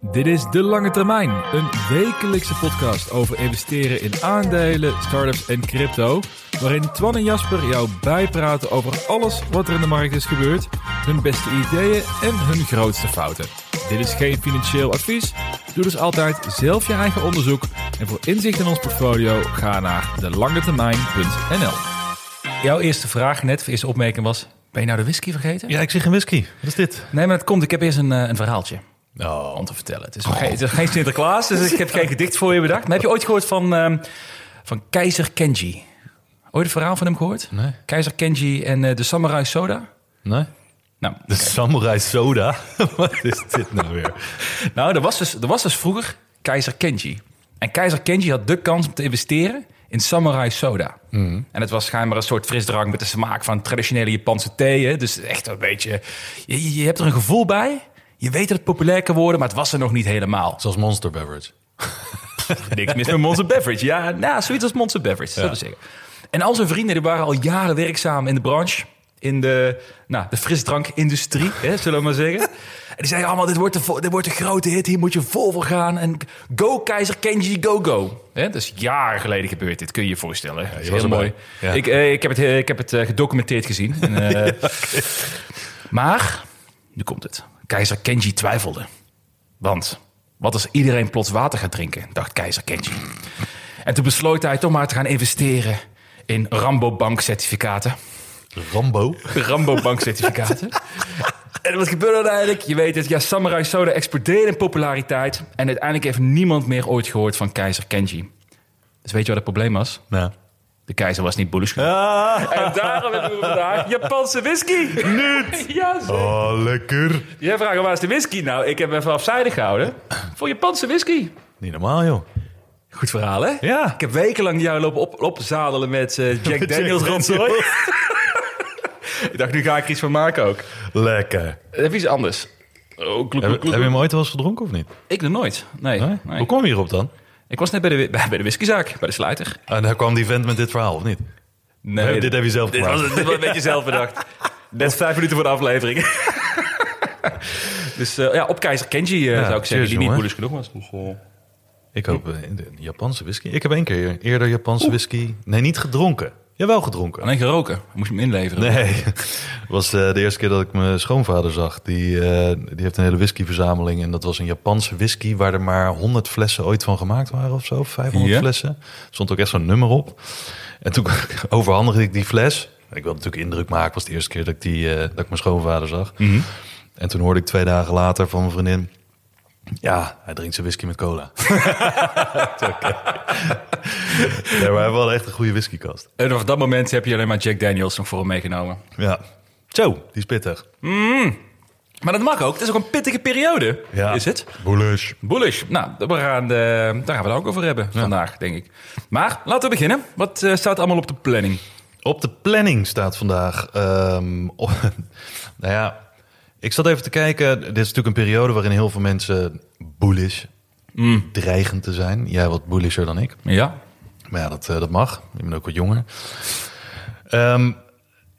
Dit is De Lange Termijn, een wekelijkse podcast over investeren in aandelen, startups en crypto. Waarin Twan en Jasper jou bijpraten over alles wat er in de markt is gebeurd, hun beste ideeën en hun grootste fouten. Dit is geen financieel advies. Doe dus altijd zelf je eigen onderzoek. En voor inzicht in ons portfolio ga naar delangetermijn.nl. Jouw eerste vraag net, eerste opmerking was: Ben je nou de whisky vergeten? Ja, ik zeg een whisky. Wat is dit? Nee, maar het komt. Ik heb eerst een, eh, een verhaaltje Oh, om te vertellen. Het is, nog geen, het is geen Sinterklaas, dus ik heb geen gedicht voor je bedacht. Maar heb je ooit gehoord van, ehm, van Keizer Kenji? Ooit het verhaal van hem gehoord? nee. Keizer Kenji en eh, de Samurai Soda? Nee? Nou, De Samurai Soda. Wat is dit nou weer? nou er, was dus, er was dus vroeger Keizer Kenji. En Keizer Kenji had de kans om te investeren in Samurai Soda. En het was schijnbaar een soort frisdrank met de smaak van traditionele Japanse thee. hè. Dus echt een beetje... Je, je- je hebt er een gevoel bij. Je weet dat het populair kan worden, maar het was er nog niet helemaal. Zoals Monster Beverage. Niks mis met Monster Beverage. Ja, nou, zoiets als Monster Beverage, zou ik zeggen. En al zijn vrienden die waren al jaren werkzaam in de branche. In de, nou, de frisdrankindustrie, hè, zullen we maar zeggen. En die zeiden allemaal, dit wordt, vo- dit wordt een grote hit. Hier moet je vol voor gaan. En go, keizer Kenji, go, go. Hè, dat is jaren geleden gebeurd. Dit kun je je voorstellen. Je heel was mooi. Ja. Ik, eh, ik heb het, eh, ik heb het eh, gedocumenteerd gezien. En, Maar, nu komt het. Keizer Kenji twijfelde. Want wat als iedereen plots water gaat drinken, dacht keizer Kenji. En toen besloot hij toch maar te gaan investeren in Rambo-bank certificaten. Rambo. Rambo-bank certificaten. en wat gebeurde er eigenlijk? Je weet het, ja, Samurai Soda explodeerde in populariteit. En uiteindelijk heeft niemand meer ooit gehoord van keizer Kenji. Dus weet je wat het probleem was? Nou. De keizer was niet bullish genoeg. En daarom hebben we vandaag Japanse whisky. Niet! Ja, zeker. Oh, lekker. Jij vraagt waar is de whisky? Nou, ik heb hem even afzijdig gehouden. Voor Japanse whisky. Niet normaal, joh. Goed verhaal, hè? Ja. Ik heb wekenlang jou lopen op, opzadelen met eh, Jack Met Daniels rondzooi. ik dacht, nu ga ik er iets van maken ook. Lekker. Even iets anders. Oh, kloek, kloek, Heb, je hem ooit wel eens gedronken of niet? Ik nog nooit. Nee. Nee? nee. Hoe kom je hierop dan? Ik was net bij de, bij, bij de whiskyzaak, bij de sluiter. En daar kwam die vent met dit verhaal, of niet? Nee, dit heb je zelf dit was, dit was een beetje zelf bedacht. Net vijf minuten voor de aflevering. dus eh, ja, op Keizer Kenji eh, Ja, zou ik zeggen, die niet bullish genoeg was. Dus, Ik hoop eh, in de Japanse whisky. Ik heb één keer eerder Japanse whisky... Nee, niet gedronken. Jawel, gedronken. alleen geroken. Moest je hem inleveren. Nee, was eh, de eerste keer dat ik mijn schoonvader zag. Die, eh, die heeft een hele whiskyverzameling. En dat was een Japanse whisky waar er maar 100 flessen ooit van gemaakt waren of zo. 500 Ja. flessen. Er stond ook echt zo'n nummer op. En toen overhandigde ik die fles. Ik wilde natuurlijk indruk maken. Was de eerste keer dat ik, die, eh, dat ik mijn schoonvader zag. Mhm. En toen hoorde ik twee dagen later van mijn vriendin... Ja, hij drinkt zijn whisky met cola. Oké. Nee, maar hij heeft wel echt een goede whiskykast. En op dat moment heb je alleen maar Jack Daniels nog voor hem meegenomen. Ja. Zo, die is pittig. Maar dat mag ook. Het is ook een pittige periode. Ja. Is het? Bullish. Bullish. Nou, we gaan, de, daar gaan we het ook over hebben vandaag, denk ik. Maar laten we beginnen. Wat eh, staat allemaal op de planning? Op de planning staat vandaag. ehm, op- nou ja, ik zat even te kijken. Dit is natuurlijk een periode waarin heel veel mensen bullish dreigend te zijn. Jij wat bullisher dan ik. Ja. Maar ja, dat, eh, dat mag. Je bent ook wat jonger. Ehm,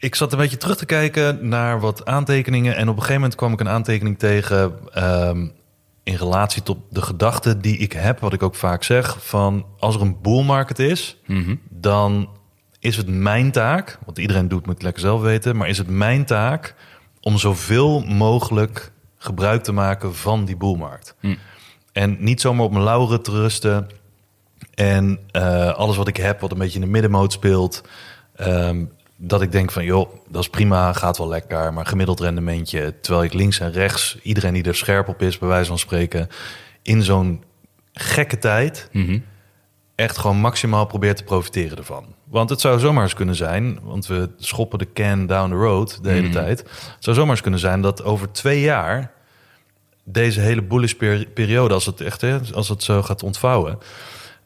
ik zat een beetje terug te kijken naar wat aantekeningen. En op een gegeven moment kwam ik een aantekening tegen. ehm, in relatie tot de gedachte die ik heb, wat ik ook vaak zeg. Van als er een bull market is, dan is het mijn taak. Wat iedereen doet, moet ik lekker zelf weten. Maar is het mijn taak om zoveel mogelijk gebruik te maken van die boelmarkt. En niet zomaar op mijn lauren te rusten. En eh, alles wat ik heb, wat een beetje in de middenmoot speelt. ehm, dat ik denk van, joh, dat is prima, gaat wel lekker. Maar gemiddeld rendementje. Terwijl ik links en rechts, iedereen die er scherp op is, bij wijze van spreken. In zo'n gekke tijd, echt gewoon maximaal probeert te profiteren ervan. Want het zou zomaar eens kunnen zijn, want we schoppen de can down the road de hele tijd. Het zou zomaar eens kunnen zijn dat over twee jaar deze hele bullish per- periode, als het echt hè, als het zo gaat ontvouwen,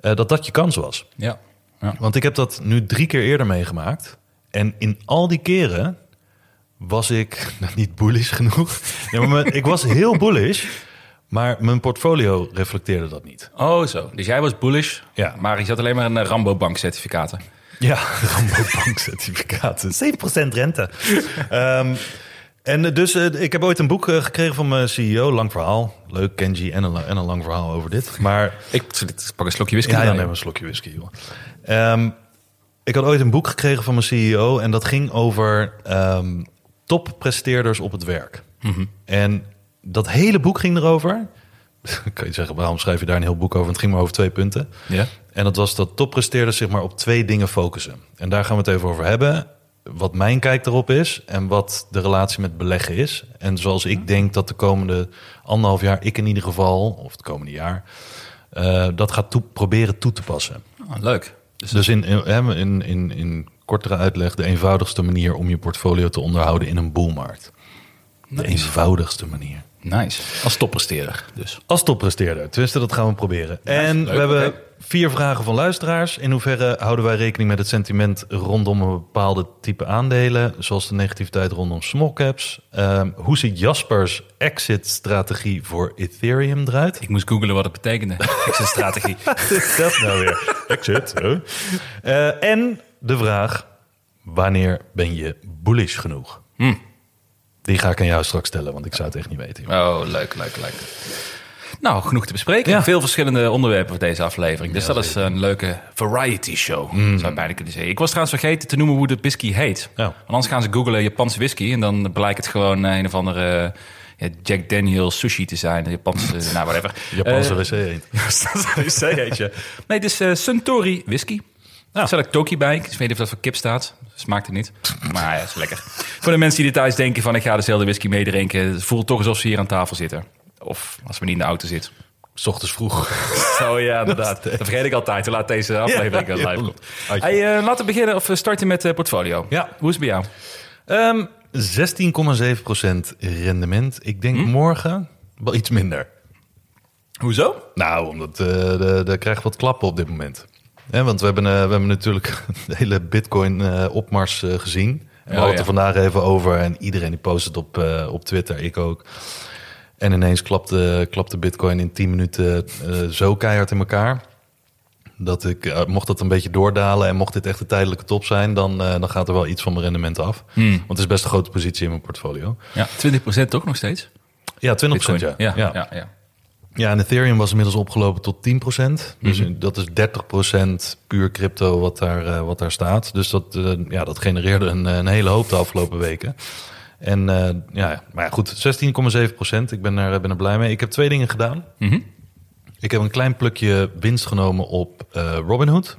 eh, dat dat je kans was. Ja. ja. Want ik heb dat nu drie keer eerder meegemaakt. En in al die keren was ik nou, niet bullish genoeg. Maar mijn- ik was heel bullish, maar mijn portfolio reflecteerde dat niet. Oh, zo. Dus jij was bullish, Ja. maar je zat alleen maar in Rambo-bank certificaten. Ja, Rambo-bankcertificaten. 7% rente. Ehm, en dus eh, ik heb ooit een boek eh, gekregen van mijn CEO. Lang verhaal. Leuk, Kenji. En een, la- en een lang verhaal over dit. Maar Ik pak een slokje whisky. Ja, ja, erbij. neem een slokje whisky, joh. Ehm, ik had ooit een boek gekregen van mijn CEO en dat ging over ehm toppresteerders op het werk. En dat hele boek ging erover. kan je zeggen, waarom schrijf je daar een heel boek over? Het ging maar over twee punten. Ja. En dat was dat toppresteerders zich maar op twee dingen focussen. En daar gaan we het even over hebben. Wat mijn kijk erop is en wat de relatie met beleggen is. En zoals ik denk dat de komende anderhalf jaar, ik in ieder geval, of het komende jaar, eh, dat gaat toe, proberen toe te passen. Oh, leuk. Dus, Dus in, in, hè, in, in, in kortere uitleg, de eenvoudigste manier om je portfolio te onderhouden in een boelmarkt. De eenvoudigste manier. nice. Als toppresteerder dus. Als toppresteerder. Tenminste, dat gaan we proberen. en leuk, we hebben. Vier vragen van luisteraars. In hoeverre houden wij rekening met het sentiment rondom een bepaalde type aandelen, zoals de negativiteit rondom small caps? Ehm, hoe ziet Jaspers exit-strategie voor Ethereum eruit? Ik moest googlen wat het betekende. Exit-strategie. Dat nou weer? Exit. Eh, en de vraag, wanneer ben je bullish genoeg? Die ga ik aan jou straks stellen, want ik zou het echt niet weten. joh. Oh, leuk, leuk, leuk. Nou, genoeg te bespreken. Ja. Veel verschillende onderwerpen voor deze aflevering. Dus dat is een leuke variety show, zou je bijna kunnen zeggen. Ik was trouwens vergeten te noemen hoe de whisky heet. Ja. Want anders gaan ze googlen Japanse whisky... en dan blijkt het gewoon eh, een of andere ja, Jack Daniels sushi te zijn. Een Japanse, nou, whatever. Japanse Eh, wc eend. wc heet je. Nee, het is eh, Suntory whisky. Er staat ook Toki bij. Ik weet niet of dat voor kip staat. Smaakt het niet. Maar ja, is lekker. Voor de mensen die thuis denken van... ik ga dezelfde whisky meedrinken... het voelt toch alsof ze hier aan tafel zitten. Of als we niet in de auto zit. S ochtends vroeg. Oh ja, inderdaad. Dat vergeet ik altijd. Hoe laat deze aflevering Ja, live komt. Hey, eh, laten we beginnen of we starten met eh portfolio. Ja. Hoe is het bij jou? Ehm 16,7% rendement. Ik denk morgen wel iets minder. Hoezo? Nou, omdat eh de, de krijgt wat klappen op dit moment. Hè, want we hebben, eh, we hebben natuurlijk de hele Bitcoin-opmars eh, gezien. En we Oh, hadden het er vandaag even over. En iedereen die post het op, eh, op Twitter, ik ook. En ineens klapte, klapte Bitcoin in 10 minuten eh, zo keihard in elkaar. Dat ik, eh, mocht dat een beetje doordalen en mocht dit echt de tijdelijke top zijn, dan, eh, dan gaat er wel iets van mijn rendement af. Hmm. Want het is best een grote positie in mijn portfolio. Ja, 20% toch nog steeds? Ja, 20% Bitcoin. ja. Ja, ja. ja, ja. Ja, en Ethereum was inmiddels opgelopen tot 10%. Dus dat is 30% puur crypto wat daar, wat daar staat. Dus dat, ja, dat genereerde een, een hele hoop de afgelopen weken. En eh, ja, maar ja, goed, 16,7%. Ik ben er, ben er blij mee. Ik heb twee dingen gedaan. Mhm. Ik heb een klein plukje winst genomen op eh Robinhood.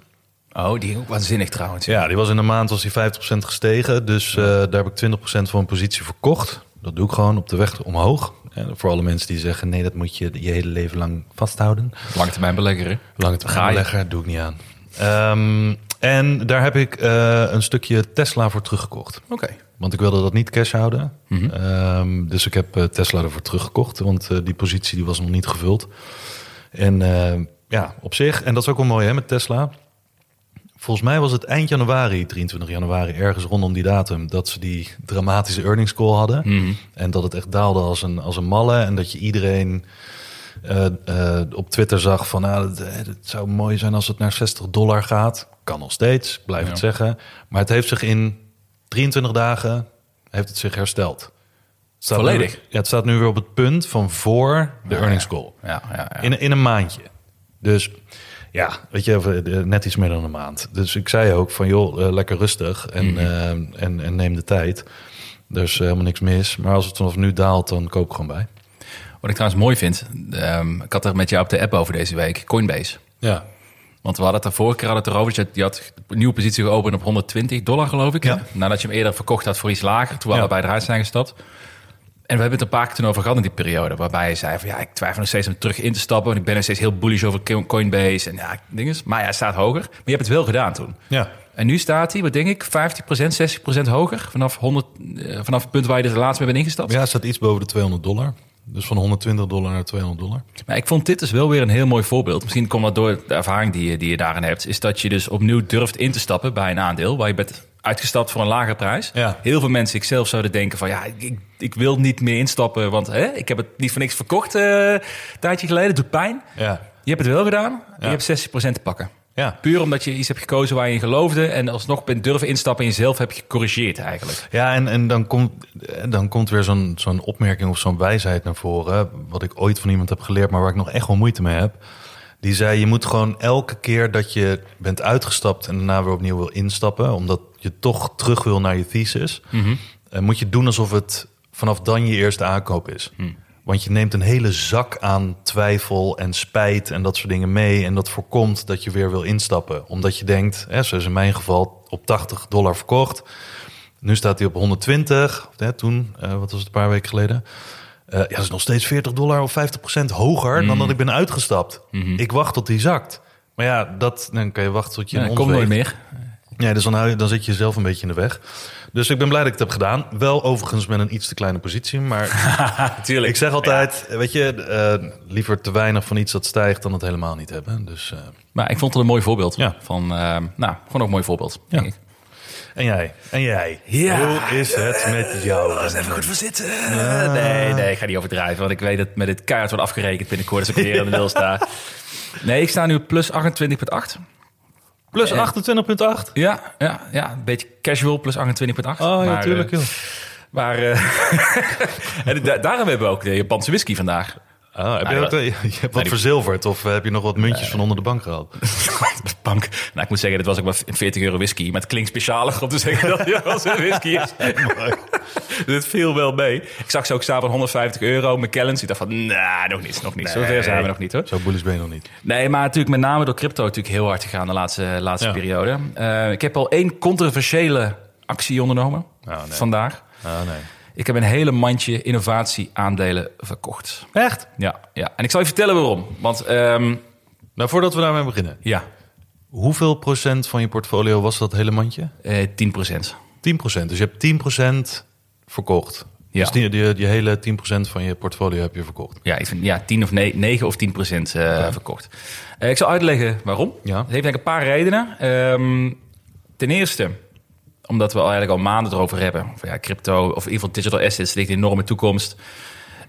Oh, die ook waanzinnig trouwens. Ja, die was in een maand was die 50% gestegen. Dus eh, daar heb ik 20% van een positie verkocht. Dat doe ik gewoon op de weg omhoog. En voor alle mensen die zeggen... nee, dat moet je je hele leven lang vasthouden. Lange termijn belegger? Lange termijn belegger, doe ik niet aan. Ehm, en daar heb ik eh, een stukje Tesla voor teruggekocht. Oké. Want ik wilde dat niet cash houden. Ehm, dus ik heb eh, Tesla ervoor teruggekocht. Want eh, die positie die was nog niet gevuld. En eh, ja, op zich. En dat is ook wel mooi hè, met Tesla. Volgens mij was het eind januari, 23 januari, ergens rondom die datum, dat ze die dramatische earnings call hadden. Mhm. En dat het echt daalde als een, als een malle. En dat je iedereen op Twitter zag van, ah, het, het zou mooi zijn als het naar 60 dollar gaat. Kan nog steeds, blijf Ja. het zeggen. Maar het heeft zich in 23 dagen heeft het zich hersteld. Het staat Volledig? Nu, ja, het staat nu weer op het punt van voor de earnings call. Ja, ja, ja. In, in een maandje. Dus ja, weet je, eh, net iets meer dan een maand. Dus ik zei ook van joh, eh, lekker rustig en, eh, en, en neem de tijd. Dus eh, helemaal niks mis. Maar als het vanaf nu daalt, dan koop ik gewoon bij. Wat ik trouwens mooi vind, ehm, ik had er met jou op de app over deze week, Coinbase. Ja. Want we hadden het er vorige keer hadden het erover. je- had een nieuwe positie geopend op 120 dollar, geloof ik. Ja. Nadat je hem eerder verkocht had voor iets lager. Toen we Ja. allebei eruit zijn gestapt. En we hebben het een paar keer toen over gehad in die periode. Waarbij je zei van ja, ik twijfel nog steeds om terug in te stappen. Want ik ben nog steeds heel bullish over Coinbase. En ja, dinges. Maar ja, hij staat hoger. Maar je hebt het wel gedaan toen. Ja. En nu staat hij, wat denk ik, 50%, 60% hoger. Vanaf, 100, eh, vanaf het punt waar je er laatst mee bent ingestapt. ja, het staat iets boven de 200 dollar. Dus van 120 dollar naar 200 dollar. Maar ik vond dit dus wel weer een heel mooi voorbeeld. Misschien komt dat door de ervaring die je, die je daarin hebt. Is dat je dus opnieuw durft in te stappen bij een aandeel. Waar je bent uitgestapt voor een lagere prijs. Ja. Heel veel mensen, ik zelf, zouden denken van... ja, ik, ik wil niet meer instappen, want hè, ik heb het niet voor niks verkocht eh, een tijdje geleden. Het doet pijn. Ja. Je hebt het wel gedaan. Ja. Je hebt 60% te pakken. Ja. Puur omdat je iets hebt gekozen waar je in geloofde... en alsnog bent durven instappen en jezelf heb je gecorrigeerd eigenlijk. Ja, en, en dan, komt, dan komt weer zo'n zo'n opmerking of zo'n wijsheid naar voren. Wat ik ooit van iemand heb geleerd, maar waar ik nog echt wel moeite mee heb. Die zei: Je moet gewoon elke keer dat je bent uitgestapt en daarna weer opnieuw wil instappen, omdat je toch terug wil naar je thesis, eh, moet je doen alsof het vanaf dan je eerste aankoop is. Want je neemt een hele zak aan twijfel en spijt en dat soort dingen mee. En dat voorkomt dat je weer wil instappen. Omdat je denkt, hè, zoals in mijn geval, op 80 dollar verkocht. Nu staat hij op 120. Of, Hè, toen, eh, wat was het, een paar weken geleden. Eh, ja, dat is nog steeds 40 dollar of 50% hoger dan dat ik ben uitgestapt. Ik wacht tot die zakt. Maar ja, dat, dan kan je wachten tot je Ja, komt nooit meer. Ja, dus dan, hou je- dan zit je zelf een beetje in de weg. Dus ik ben blij dat ik het heb gedaan. Wel overigens met een iets te kleine positie. Maar Natuurlijk. ik zeg altijd, weet je, eh, liever te weinig van iets dat stijgt dan het helemaal niet hebben. Dus, eh, Maar ik vond het een mooi voorbeeld. Ja. Van, eh, nou, gewoon ook een mooi voorbeeld, denk ik. en jij? En jij? Ja. Hoe is het met jou? even goed voor zitten. Nee, nee, ik ga niet overdrijven. Want ik weet dat met dit keihard wordt afgerekend binnenkort als ik weer in de nul sta. Nee, ik sta nu op plus 28,8. Plus Eh. 28,8? Ja, ja, ja, een beetje casual, plus 28,8. Oh ja, Maar, tuurlijk. eh, joh. Maar eh, en da- daarom hebben we ook de Japanse whisky vandaag. Ah, heb Nou, je, ook, dat- je hebt wat die- verzilverd of eh, heb je nog wat muntjes van onder de bank gehaald? De bank. Nou, ik moet zeggen, dit was ook maar 40 euro whisky. Maar het klinkt specialer om te zeggen dat het Japanse whisky is. Dit viel wel mee. Ik zag ze ook staan van 150 euro. McKellen's. Ik dacht van, nou, nog niet, nog niet. Zo ver zijn we nog niet hoor. Zo bullish ben je nog niet. Nee, maar natuurlijk met name door crypto natuurlijk heel hard gegaan de laatste, laatste Ja. periode. Eh, ik heb al één controversiële actie ondernomen Oh, nee. vandaag. Ah, nee. Ik heb een hele mandje innovatie-aandelen verkocht. Echt? Ja, ja, en ik zal je vertellen waarom. Want ehm, Nou, voordat we daarmee beginnen. ja, Hoeveel procent van je portfolio was dat hele mandje? eh 10 procent. 10 procent. Dus je hebt 10 procent verkocht. Ja. Dus die, die, die hele 10 procent van je portfolio heb je verkocht. Ja, ik vind, ja 10 of ne 9 of 10 procent eh, verkocht. Eh, ik zal uitleggen waarom. Ja. Het heeft denk ik een paar redenen. Ehm, ten eerste, omdat we al eigenlijk al maanden erover hebben. Van, ja, crypto of in ieder geval digital assets ligt een enorme toekomst.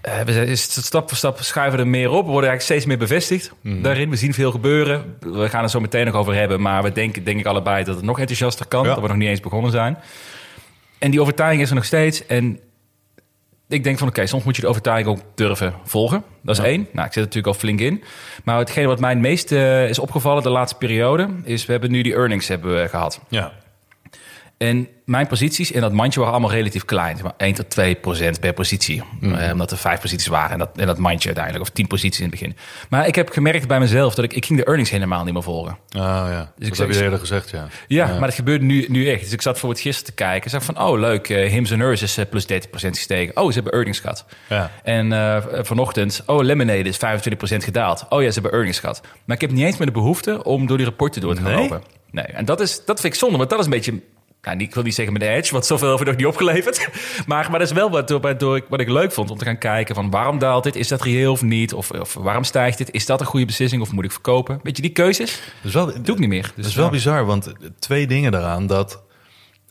Eh, we zijn, is- stap voor stap schuiven er meer op. We worden eigenlijk steeds meer bevestigd daarin. We zien veel gebeuren. We gaan het zo meteen nog over hebben. Maar we denken denk ik allebei dat het nog enthousiaster kan. Ja. Dat we nog niet eens begonnen zijn. En die overtuiging is er nog steeds. En ik denk van oké, soms moet je de overtuiging ook durven volgen. Dat is Ja. één. Nou, ik zit er natuurlijk al flink in. Maar hetgene wat mij het meest eh, is opgevallen de laatste periode... is we hebben nu die earnings hebben we gehad. Ja. En mijn posities in dat mandje waren allemaal relatief klein. Zeg maar 1 tot 2 procent per positie. Eh, omdat er vijf posities waren en dat, en dat mandje uiteindelijk. Of 10 posities in het begin. Maar ik heb gemerkt bij mezelf dat ik, ik ging de earnings helemaal niet meer volgen. Ah ja, Dus ik dat heb je eerder gezegd, ja. Ja, maar dat gebeurt nu, nu echt. Dus ik zat voor het gisteren te kijken. Ik zag van, oh leuk, eh Hims Hers is eh, plus 30% gestegen. Oh, ze hebben earnings gehad. Ja. En vanochtend, oh, Lemonade is 25% gedaald. Oh ja, ze hebben earnings gehad. Maar ik heb niet eens meer de behoefte om door die rapporten door te gaan Nee? lopen. Nee, en dat, is, dat vind ik zonde, want dat is een beetje... Nou, ik wil niet zeggen met de edge, want zoveel we nog niet opgeleverd. Maar, maar dat is wel wat, waardoor ik, wat ik leuk vond om te gaan kijken van waarom daalt dit? Is dat reëel of niet? Of, of waarom stijgt dit? Is dat een goede beslissing of moet ik verkopen? Weet je, die keuzes Dat is wel, doe ik niet meer. Dus, dat is wel ja. bizar, want twee dingen daaraan. Dat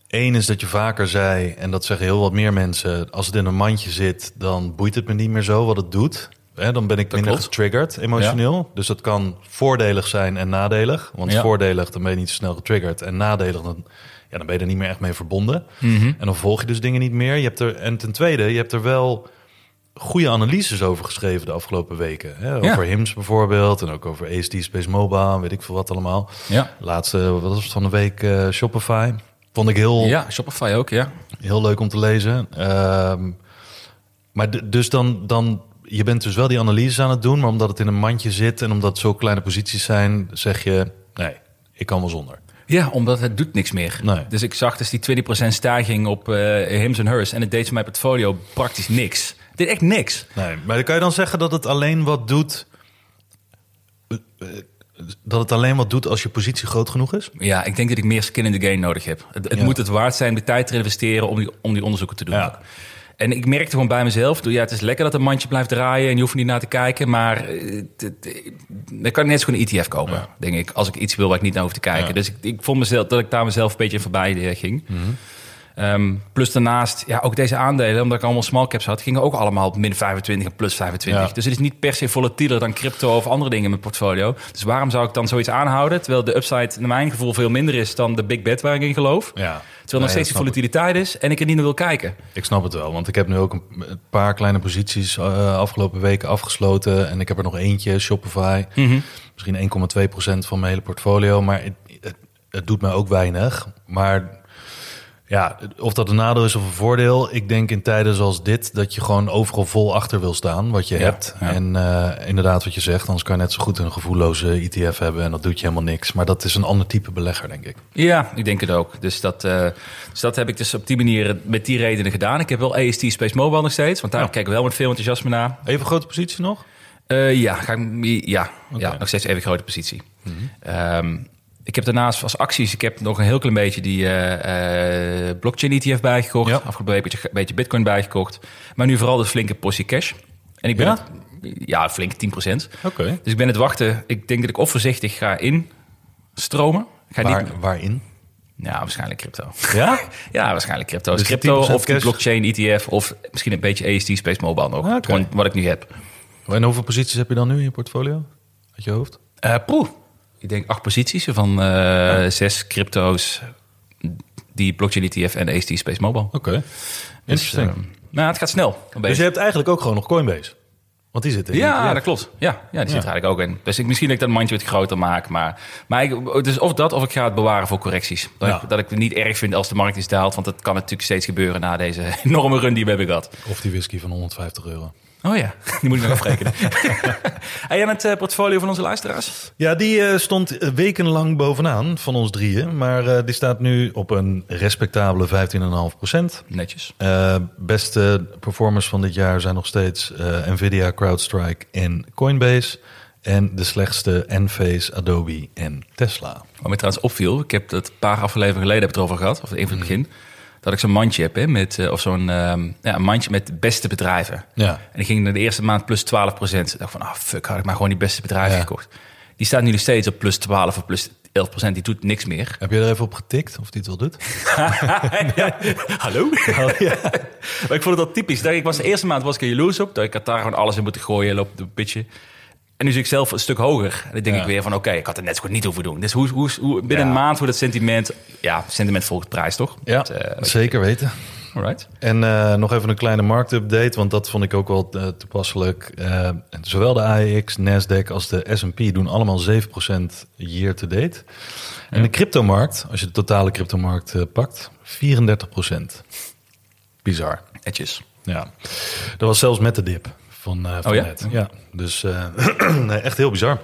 één is dat je vaker zei, en dat zeggen heel wat meer mensen... als het in een mandje zit, dan boeit het me niet meer zo wat het doet. Hè, dan ben ik minder klopt. getriggerd emotioneel. Dus dat kan voordelig zijn en nadelig. Want Ja. voordelig, dan ben je niet zo snel getriggerd. En nadelig, dan, ja, dan ben je er niet meer echt mee verbonden. Mhm. En dan volg je dus dingen niet meer. Je hebt er, en ten tweede, je hebt er wel goede analyses over geschreven de afgelopen weken. Hè? Over Ja. HIMS bijvoorbeeld en ook over ASD Space Mobile, weet ik veel wat allemaal. Ja. Laatste, wat was het van de week, eh, Shopify. Vond ik heel, ja, Shopify ook, ja. heel leuk om te lezen. Ehm, maar dus dan, dan, je bent dus wel die analyses aan het doen, maar omdat het in een mandje zit en omdat het zo kleine posities zijn, zeg je, nee, ik kan wel zonder. Ja, omdat het doet niks meer. Nee. Dus ik zag dus die 20% stijging op eh Hims en Hers. En het deed voor mijn portfolio praktisch niks. Het deed echt niks. Nee, maar dan kan je dan zeggen dat het alleen wat doet... eh, Dat het alleen wat doet als je positie groot genoeg is? Ja, ik denk dat ik meer skin in the game nodig heb. Het, het Ja. moet het waard zijn de tijd te investeren om die, om die onderzoeken te doen. Ja. En ik merkte gewoon bij mezelf, ja, het is lekker dat een mandje blijft draaien en je hoeft niet naar te kijken, maar eh, dan kan ik net zo goed een ETF kopen, Ja. denk ik, als ik iets wil waar ik niet naar hoef te kijken. Ja. Dus ik, ik vond mezelf dat ik daar mezelf een beetje in voorbij eh, ging. Ehm, plus daarnaast, ja, ook deze aandelen, omdat ik allemaal small caps had, gingen ook allemaal op min 25 en plus 25. Ja. Dus het is niet per se volatieler dan crypto of andere dingen in mijn portfolio. Dus waarom zou ik dan zoiets aanhouden, terwijl de upside naar mijn gevoel veel minder is dan de big bet waar ik in geloof? Ja. Terwijl nog steeds die volatiliteit is en ik er niet naar wil kijken. Ik snap het wel, want ik heb nu ook een, paar kleine posities eh, afgelopen weken afgesloten. En ik heb er nog eentje, Shopify. Misschien 1,2% van mijn hele portfolio. Maar het, het, het doet mij ook weinig. Maar ja, of dat een nadeel is of een voordeel. Ik denk in tijden zoals dit dat je gewoon overal vol achter wil staan wat je Ja, hebt. ja. En eh, inderdaad wat je zegt, anders kan je net zo goed een gevoelloze ETF hebben. En dat doet je helemaal niks. Maar dat is een ander type belegger, denk ik. Ja, ik denk het ook. Dus dat, eh, dus dat heb ik dus op die manier met die redenen gedaan. Ik heb wel AST Space Mobile nog steeds, want daar Ja. kijk ik wel met veel enthousiasme naar. Even grote positie nog? Eh, ja, ga ik, ja, ja, nog steeds even grote positie. Ehm, ik heb daarnaast als acties, ik heb nog een heel klein beetje die eh, eh, blockchain ETF bijgekocht. Ja. Afgelopen week een beetje, beetje bitcoin bijgekocht. Maar nu vooral de flinke portie cash. En ik ben Ja? het, ja, flink 10%. Oké. Dus ik ben het wachten. Ik denk dat ik of voorzichtig ga instromen. Ga Waar, niet, waarin? ja, waarschijnlijk crypto. Ja? Ja, waarschijnlijk crypto. Dus die crypto 10% of cash? blockchain ETF of misschien een beetje AST Space Mobile nog. Ah. Gewoon wat ik nu heb. En hoeveel posities heb je dan nu in je portfolio? Uit je hoofd? Poeh. Ik denk acht posities van eh, zes crypto's, die blockchain ETF en AST Space Mobile. Oké. Dus, Interesting. eh, nou, het gaat snel. Een dus je hebt eigenlijk ook gewoon nog Coinbase? Want die zit in Ja, dat klopt. Ja, ja die zit er eigenlijk ook in. Dus ik, misschien dat ik dat mandje wat groter maak. Maar, maar ik, dus of dat, of ik ga het bewaren voor correcties. Dat, Ja. ik, dat ik het niet erg vind als de markt is daalt. Want dat kan natuurlijk steeds gebeuren na deze enorme run die we hebben gehad. Of die whisky van 150 euro. Oh ja, die moet ik nog afrekenen. en het eh, portfolio van onze luisteraars? Ja, die eh, stond eh, wekenlang bovenaan van ons drieën. Maar die staat nu op een respectabele 15,5 procent. Netjes. Beste performers van dit jaar zijn nog steeds Nvidia, CrowdStrike en Coinbase. En de slechtste Enphase, Adobe en Tesla. Wat mij trouwens opviel, ik heb het een paar afleveringen geleden heb het erover gehad, of even van het begin, dat ik zo'n mandje heb, hè, met, eh, of zo'n ehm, ja, een mandje met beste bedrijven. Ja. En ik ging de eerste maand plus 12 procent. Ik dacht van, ah fuck, had ik maar gewoon die beste bedrijven Ja. gekocht. Die staat nu nog steeds op plus 12 of plus 11 procent. Die doet niks meer. Heb je er even op getikt of die het wel doet? Ja. Hallo? maar ik vond het al typisch. Ik was de eerste maand was ik er jaloers op. Dat ik had daar gewoon alles in moeten gooien op de pitje. En nu zit ik zelf een stuk hoger. En dan denk Ja. ik weer van, oké, ik had het net zo goed niet hoeven doen. Dus hoe, hoe, hoe, binnen Ja. een maand hoe dat sentiment... Ja, sentiment volgt prijs, toch? Ja, Dat, eh, je- zeker weten. Alright. En eh, nog even een kleine marktupdate, want dat vond ik ook wel eh, toepasselijk. Zowel de AEX, Nasdaq als de S&P doen allemaal 7% year to date. En de cryptomarkt, als je de totale cryptomarkt pakt, 34%. Bizar. Etjes. Ja, dat was zelfs met de dip van, eh van Oh ja? net. Ja, dus eh, nee, echt heel bizar.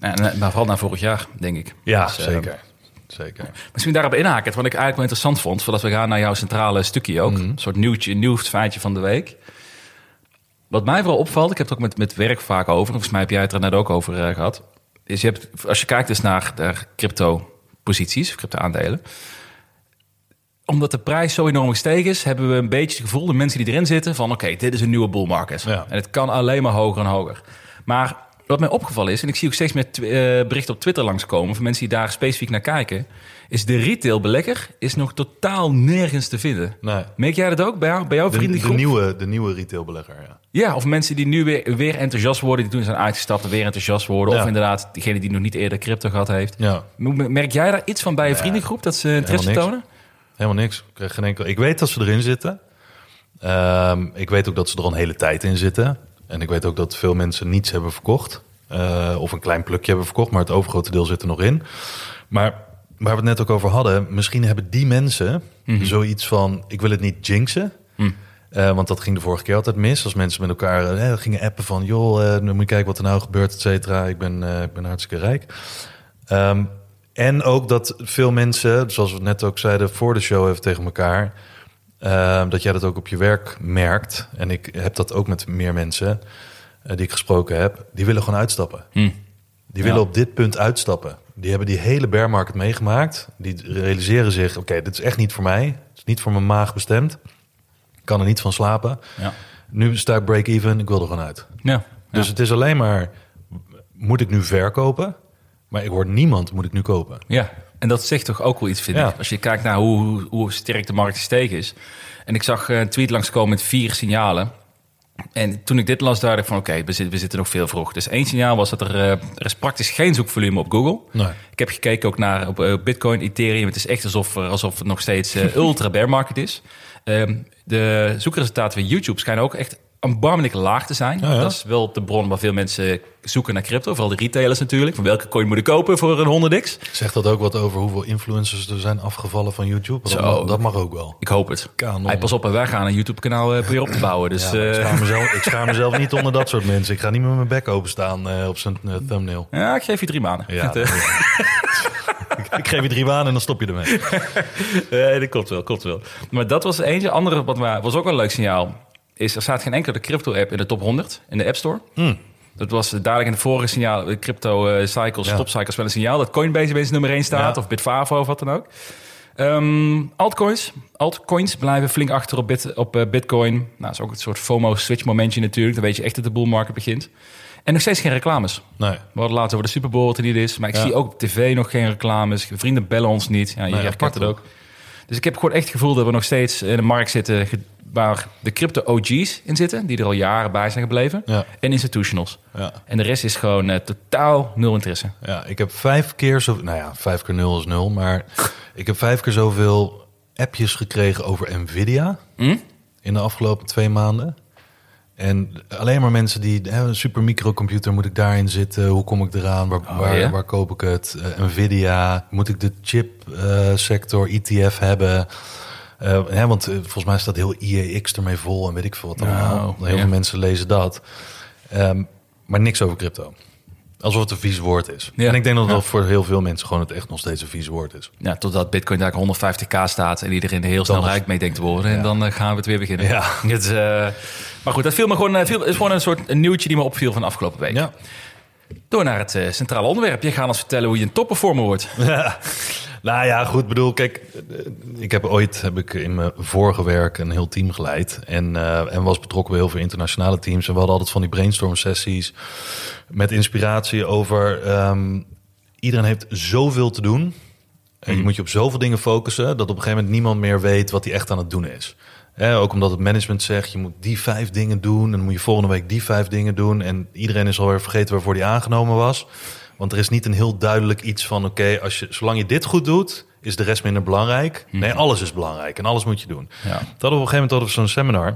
En, eh, maar vooral na vorig jaar, denk ik. Ja, Dus, zeker. Zeker. Misschien daarop inhaken. Wat ik eigenlijk wel interessant vond, voordat we gaan naar jouw centrale stukje ook. Mhm. Een soort nieuwtje, nieuw feitje van de week. Wat mij vooral opvalt, ik heb het ook met, met werk vaak over. en Volgens mij heb jij het er net ook over eh, gehad. Is je hebt, als je kijkt dus naar de crypto-posities, crypto-aandelen. Omdat de prijs zo enorm gestegen is, hebben we een beetje het gevoel, de mensen die erin zitten, van oké, dit is een nieuwe bull market. Ja. En het kan alleen maar hoger en hoger. Maar wat mij opgevallen is, en ik zie ook steeds meer eh, berichten op Twitter langskomen van mensen die daar specifiek naar kijken, is de retailbelegger is nog totaal nergens te vinden. Nee. Merk jij dat ook bij, jou, bij jouw De, de, vriendengroep? nieuwe, de nieuwe retailbelegger, ja. Ja, of mensen die nu weer, weer enthousiast worden, die toen zijn uitgestapt en weer enthousiast worden. Ja. Of inderdaad, diegene die nog niet eerder crypto gehad heeft. Ja, Merk jij daar iets van bij je vriendengroep, dat ze interesse tonen? Helemaal niks. Ik, geen enkel... ik weet dat ze erin zitten. Ehm, ik weet ook dat ze er al een hele tijd in zitten. En ik weet ook dat veel mensen niets hebben verkocht. Eh, of een klein plukje hebben verkocht, maar het overgrote deel zit er nog in. Maar waar we het net ook over hadden, misschien hebben die mensen zoiets van: ik wil het niet jinxen. Eh, want dat ging de vorige keer altijd mis. Als mensen met elkaar eh, gingen appen van... joh, nu moet je kijken wat er nou gebeurt, et cetera. Ik ben, ik ben hartstikke rijk. Ehm, En ook dat veel mensen, zoals we net ook zeiden voor de show even tegen elkaar, eh, dat jij dat ook op je werk merkt. En ik heb dat ook met meer mensen eh, die ik gesproken heb. Die willen gewoon uitstappen. Hm. Die willen op dit punt uitstappen. Die hebben die hele bear market meegemaakt. Die realiseren zich, oké, dit is echt niet voor mij. Het is niet voor mijn maag bestemd. Ik kan er niet van slapen. Ja. Nu sta ik break-even, ik wil er gewoon uit. Ja. Dus het is alleen maar, moet ik nu verkopen? Maar ik hoor niemand, moet ik nu kopen? Ja, en dat zegt toch ook wel iets, vind Ja. ik. Als je kijkt naar hoe, hoe, hoe sterk de markt gestegen is. En ik zag eh, een tweet langskomen met vier signalen. En toen ik dit las, dacht ik van oké, we, zitten, we zitten nog veel vroeg. Dus één signaal was dat er, eh, er is praktisch geen zoekvolume op Google. Nee. Ik heb gekeken ook naar op, eh, Bitcoin, Ethereum. Het is echt alsof, alsof het nog steeds ultra bear market is. Ehm, de zoekresultaten van YouTube schijnen ook echt erbarmelijk laag te zijn. Ja. Dat is wel de bron waar veel mensen zoeken naar crypto. Vooral de retailers natuurlijk. Van welke coin moet ik kopen voor een 100x? Zegt dat ook wat over hoeveel influencers er zijn afgevallen van YouTube? Dat, Zo. mag, dat mag ook wel. Ik hoop het. Kanon. Hey, pas op, en wij gaan een YouTube-kanaal eh, proberen op te bouwen. Dus Ja, ik, eh, schaam mezelf, ik schaam mezelf niet onder dat soort mensen. Ik ga niet met mijn bek openstaan eh, op zijn eh, thumbnail. ja, ik geef je drie maanden. Ja, eh, ik, geef je drie banen en dan stop je ermee. Nee, dat klopt wel, klopt wel. Maar dat was eentje. Andere wat wa- was ook wel een leuk signaal. Is er staat geen enkele crypto-app in de top 100 in de App Store. Dat was dadelijk in de vorige signaal, de crypto eh, cycles, Ja. top cycles, wel een signaal dat Coinbase opeens nummer 1 staat Ja. of Bitfavo of wat dan ook. Ehm, altcoins. Altcoins blijven flink achter op, bit, op eh, Bitcoin. Nou, dat is ook een soort FOMO-switch momentje natuurlijk. Dan weet je echt dat de bull market begint. En nog steeds geen reclames. Nee. We hadden laatst over de Super Bowl wat er niet is. Maar ik Ja. zie ook op tv nog geen reclames. Vrienden bellen ons niet. Ja, je Nee, herkent het ook. Dus ik heb gewoon echt het gevoel dat we nog steeds in een markt zitten... waar de crypto-OG's in zitten... die er al jaren bij zijn gebleven. Ja. En institutionals. Ja. En de rest is gewoon eh, totaal nul interesse. Ja, ik heb vijf keer zo... Nou ja, vijf keer nul is nul. Maar ik heb vijf keer zoveel appjes gekregen over Nvidia... Hm? in de afgelopen twee maanden. En alleen maar mensen die... Hè, een super microcomputer, moet ik daarin zitten? Hoe kom ik eraan? Waar, Oh, waar, koop ik het? Eh, Nvidia, moet ik de chip-sector ETF hebben? Hè, want eh, volgens mij staat heel IEX ermee vol en weet ik veel wat allemaal. Nou, heel ja. veel mensen lezen dat. Ehm, maar niks over crypto. Alsof het een vies woord is. Ja. En ik denk dat dat Ja. voor heel veel mensen gewoon het echt nog steeds een vies woord is. Ja, totdat Bitcoin daar 150k staat... en iedereen er heel snel rijk mee denkt te worden. En Ja. dan eh, gaan we het weer beginnen. Ja. Het, maar goed, dat viel me gewoon, viel, is gewoon een soort een nieuwtje die me opviel van de afgelopen week. Ja. Door naar het centrale onderwerp. Je gaat ons vertellen hoe je een topperformer wordt. Nou ja, goed. bedoel, kijk, eh, ik heb ooit heb ik in mijn vorige werk een heel team geleid en, eh, en was betrokken bij heel veel internationale teams. En we hadden altijd van die brainstorm sessies met inspiratie over. ehm, iedereen heeft zoveel te doen. En je moet je op zoveel dingen focussen dat op een gegeven moment niemand meer weet wat hij echt aan het doen is. Ook omdat het management zegt, je moet die vijf dingen doen. En dan moet je volgende week die vijf dingen doen. En iedereen is alweer vergeten waarvoor die aangenomen was. Want er is niet een heel duidelijk iets van... oké, als je zolang je dit goed doet, is de rest minder belangrijk. Nee, alles is belangrijk en alles moet je doen. Ja. Hadden we op een gegeven moment hadden we zo'n seminar...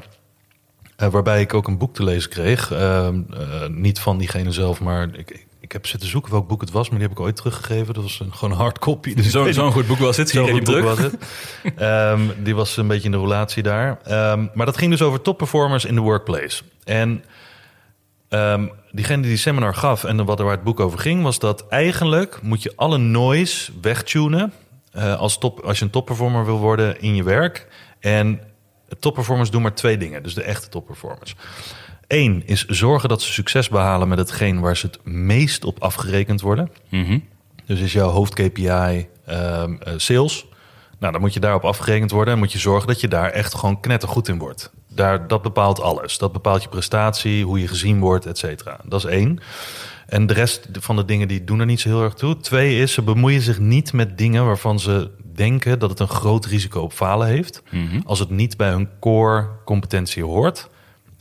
eh, waarbij ik ook een boek te lezen kreeg. Ehm, eh, niet van diegene zelf, maar ik, ik, heb zitten zoeken welk boek het was... maar die heb ik ooit teruggegeven. Dat was een, gewoon een hardcopy. Dus ik Zo- Zo'n goed boek was het. Zie zo je goed boek was het. Ehm, die was een beetje in de relatie daar. Ehm, maar dat ging dus over top performers in the workplace. En ehm, diegene die seminar gaf en wat er waar het boek over ging, was dat eigenlijk moet je alle noise wegtunen eh, als, top, als je een topperformer wil worden in je werk. En topperformers doen maar twee dingen, dus de echte topperformers. Eén is zorgen dat ze succes behalen met hetgeen waar ze het meest op afgerekend worden. Mhm. Dus is jouw hoofd KPI ehm, eh, sales. Nou, dan moet je daarop afgerekend worden. En moet je zorgen dat je daar echt gewoon knettergoed in wordt. Daar, dat bepaalt alles. Dat bepaalt je prestatie, hoe je gezien wordt, et cetera. Dat is één. En de rest van de dingen die doen er niet zo heel erg toe. Twee is, ze bemoeien zich niet met dingen waarvan ze denken dat het een groot risico op falen heeft. Als het niet bij hun core competentie hoort.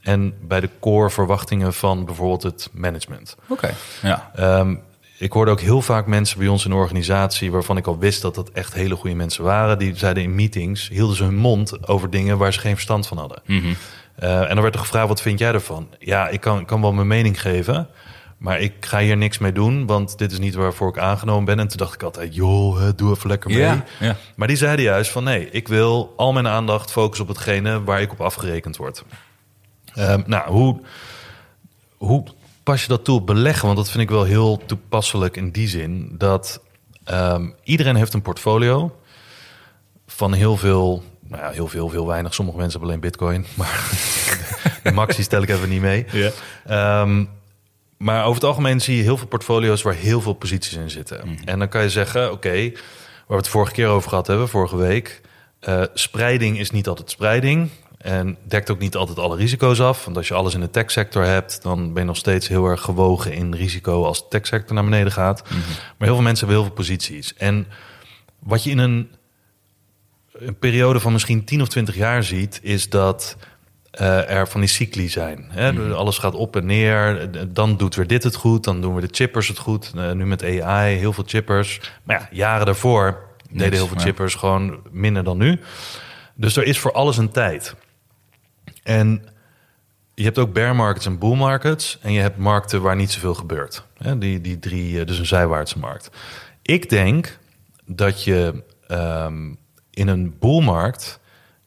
En bij de core verwachtingen van bijvoorbeeld het management. Oké. Ja. Ehm, ik hoorde ook heel vaak mensen bij ons in de organisatie... waarvan ik al wist dat dat echt hele goede mensen waren... die zeiden in meetings, hielden ze hun mond over dingen... waar ze geen verstand van hadden. Mhm. Eh, en dan werd er gevraagd, wat vind jij ervan? Ja, ik kan, kan wel mijn mening geven... maar ik ga hier niks mee doen... want dit is niet waarvoor ik aangenomen ben. En toen dacht ik altijd, joh, doe even lekker mee. Ja, ja. Maar die zeiden juist van... nee, ik wil al mijn aandacht focussen op hetgene... waar ik op afgerekend word. Ehm, nou, hoe, hoe pas je dat toe op beleggen? Want dat vind ik wel heel toepasselijk in die zin dat Ehm, iedereen heeft een portfolio van heel veel, nou ja, heel veel, heel weinig. Sommige mensen hebben alleen bitcoin, maar de maxi stel ik even niet mee. Ja. Ehm, maar over het algemeen zie je heel veel portfolio's waar heel veel posities in zitten. En dan kan je zeggen, oké, waar we het vorige keer over gehad hebben, vorige week. eh, spreiding is niet altijd spreiding. En dekt ook niet altijd alle risico's af. Want als je alles in de techsector hebt, dan ben je nog steeds heel erg gewogen in risico als de techsector naar beneden gaat. Maar heel veel mensen hebben heel veel posities. En wat je in een, een periode van misschien 10 of 20 jaar ziet, is dat eh, er van die cycli zijn. Hè? Alles gaat op en neer. Dan doet weer dit het goed. Dan doen we de chippers het goed. Eh, nu met AI, heel veel chippers. Maar ja, jaren daarvoor deden heel veel chippers gewoon minder dan nu. Dus er is voor alles een tijd. En je hebt ook bear markets en bull markets. En je hebt markten waar niet zoveel gebeurt. Die, die drie, eh, dus een zijwaartse markt. Ik denk dat je ehm, in een bullmarkt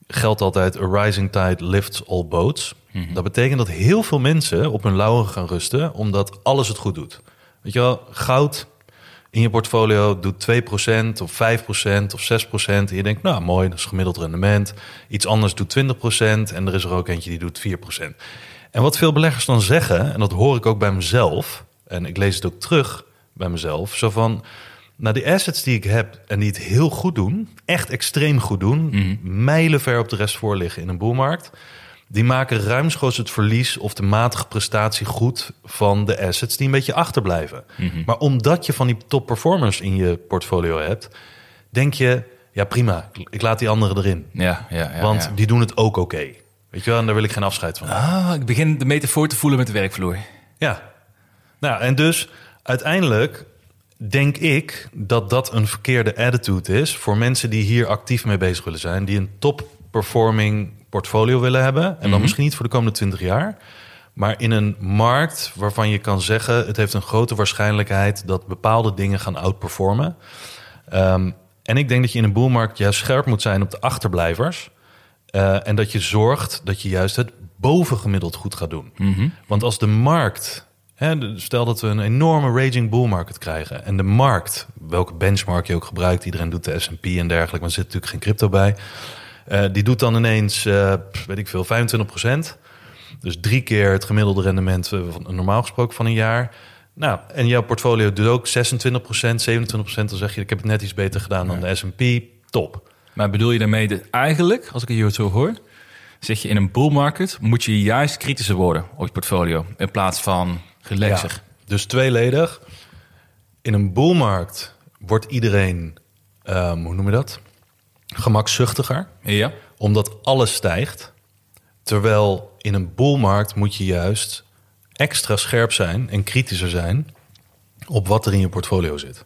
geldt altijd a rising tide lifts all boats. Dat betekent dat heel veel mensen op hun lauwen gaan rusten, omdat alles het goed doet. Weet je wel, goud in je portfolio doet 2% of 5% of 6%. En je denkt, nou mooi, dat is gemiddeld rendement. Iets anders doet 20% en er is er ook eentje die doet 4%. En wat veel beleggers dan zeggen, en dat hoor ik ook bij mezelf, en ik lees het ook terug bij mezelf, zo van, nou die assets die ik heb en die het heel goed doen, echt extreem goed doen, mijlen ver op de rest voor liggen in een boelmarkt, die maken ruimschoots het verlies of de matige prestatie goed van de assets die een beetje achterblijven. Maar omdat je van die top performers in je portfolio hebt, denk je, ja prima, ik laat die anderen erin. Ja, ja, ja. want ja. die doen het ook oké. Weet je wel, en daar wil ik geen afscheid van. Ah, ik begin de metafoor te voelen met de werkvloer. Ja. Nou, en dus uiteindelijk denk ik dat dat een verkeerde attitude is voor mensen die hier actief mee bezig willen zijn, die een top performing portfolio willen hebben en dan misschien niet voor de komende 20 jaar, maar in een markt waarvan je kan zeggen het heeft een grote waarschijnlijkheid dat bepaalde dingen gaan outperformen. Ehm, en ik denk dat je in een boelmarkt juist scherp moet zijn op de achterblijvers. Eh, en dat je zorgt dat je juist het bovengemiddeld goed gaat doen. Want als de markt, hè, stel dat we een enorme raging bull market krijgen. En de markt, welke benchmark je ook gebruikt, iedereen doet de SP en dergelijke, maar er zit natuurlijk geen crypto bij. Eh, die doet dan ineens, eh, weet ik veel, 25% Dus drie keer het gemiddelde rendement eh, van, normaal gesproken van een jaar. Nou, en jouw portfolio doet ook 26% 27% Dan zeg je, ik heb het net iets beter gedaan dan de S&P. Top. Maar bedoel je daarmee dat eigenlijk, als ik het hier zo hoor, zeg je in een bull market moet je juist kritischer worden op je portfolio in plaats van relaxer. Ja, dus tweeledig. In een boelmarkt wordt iedereen, ehm, hoe noem je dat? Gemakzuchtiger, Ja. omdat alles stijgt. Terwijl in een boelmarkt moet je juist extra scherp zijn en kritischer zijn op wat er in je portfolio zit.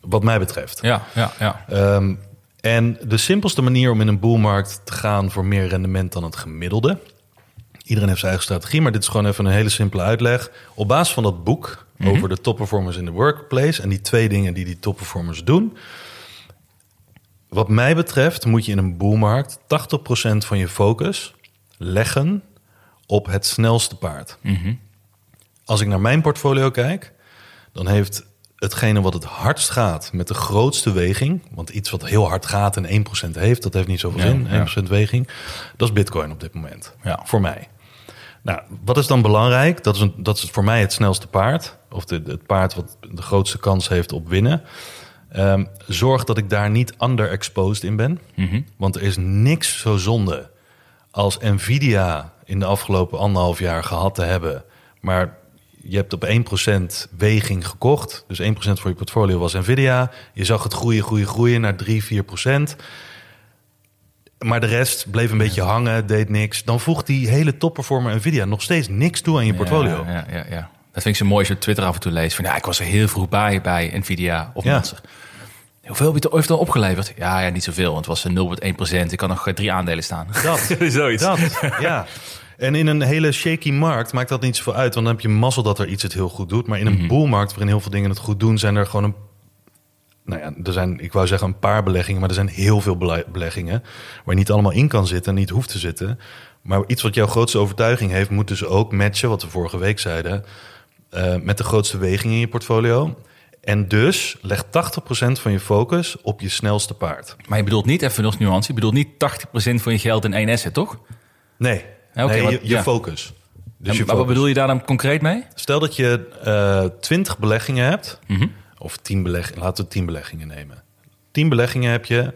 Wat mij betreft. Ja, ja, ja. Ehm, en de simpelste manier om in een boelmarkt te gaan voor meer rendement dan het gemiddelde. Iedereen heeft zijn eigen strategie, maar dit is gewoon even een hele simpele uitleg. Op basis van dat boek over de top performers in de workplace en die twee dingen die die top performers doen. Wat mij betreft moet je in een boelmarkt 80% van je focus leggen op het snelste paard. Als ik naar mijn portfolio kijk, dan heeft hetgene wat het hardst gaat met de grootste weging, want iets wat heel hard gaat en 1% heeft, dat heeft niet zoveel zin, ja. 1% weging, dat is Bitcoin op dit moment. Ja. Voor mij. Nou, wat is dan belangrijk? Dat is, een, dat is voor mij het snelste paard, of de, het paard wat de grootste kans heeft op winnen. Ehm, zorg dat ik daar niet underexposed in ben. Want er is niks zo zonde als Nvidia in de afgelopen anderhalf jaar gehad te hebben. Maar je hebt op 1% weging gekocht. Dus 1% voor je portfolio was Nvidia. Je zag het groeien, groeien, groeien naar 3, 4%. Maar de rest bleef een beetje hangen, deed niks. Dan voegt die hele topperformer Nvidia nog steeds niks toe aan je portfolio. Ja, ja, ja, ja. Dat vind ik zo mooi als je op Twitter af en toe leest. Van, ja, ik was er heel vroeg bij, bij Nvidia of Ja. Monster. Hoeveel heb je er ooit dan opgeleverd? Ja, ja, niet zoveel, want het was eh, 0,1 procent. Ik kan nog eh, drie aandelen staan. Dat. Zoiets. Dat, ja. En in een hele shaky markt maakt dat niet zoveel uit. Want dan heb je mazzel dat er iets het heel goed doet. Maar in een boelmarkt waarin heel veel dingen het goed doen... zijn er gewoon een... Nou ja, er zijn, ik wou zeggen een paar beleggingen... maar er zijn heel veel bele- beleggingen... waar je niet allemaal in kan zitten en niet hoeft te zitten. Maar iets wat jouw grootste overtuiging heeft... moet dus ook matchen, wat we vorige week zeiden... eh, met de grootste weging in je portfolio. En dus leg 80% van je focus op je snelste paard. Maar je bedoelt niet, even nog nuance, je bedoelt niet 80% van je geld in één asset, toch? Nee, Ja, nee je, je ja. focus. Dus En- je maar wat bedoel je daar dan concreet mee? Stel dat je eh 20 beleggingen hebt, Mhm. of 10 beleggingen, laten we 10 beleggingen nemen. 10 beleggingen heb je.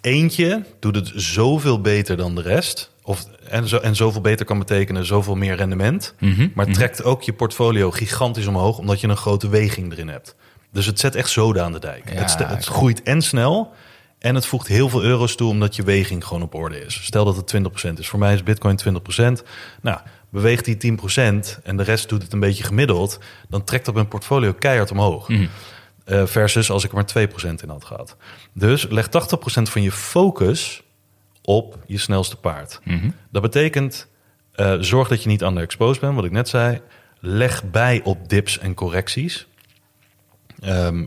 Eentje doet het zoveel beter dan de rest. Of, en, zo, en zoveel beter kan betekenen zoveel meer rendement. Mhm. Maar trekt ook je portfolio gigantisch omhoog, omdat je een grote weging erin hebt. Dus het zet echt zoden aan de dijk. Ja, het, het groeit en snel. En het voegt heel veel euro's toe, omdat je weging gewoon op orde is. Stel dat het 20% is. Voor mij is Bitcoin 20%. Nou, beweegt die 10% en de rest doet het een beetje gemiddeld, dan trekt dat mijn portfolio keihard omhoog. Mhm. Eh, versus als ik er maar 2% in had gehad. Dus leg 80% van je focus op je snelste paard. Mhm. Dat betekent, eh, zorg dat je niet underexposed bent, wat ik net zei. Leg bij op dips en correcties. Ehm,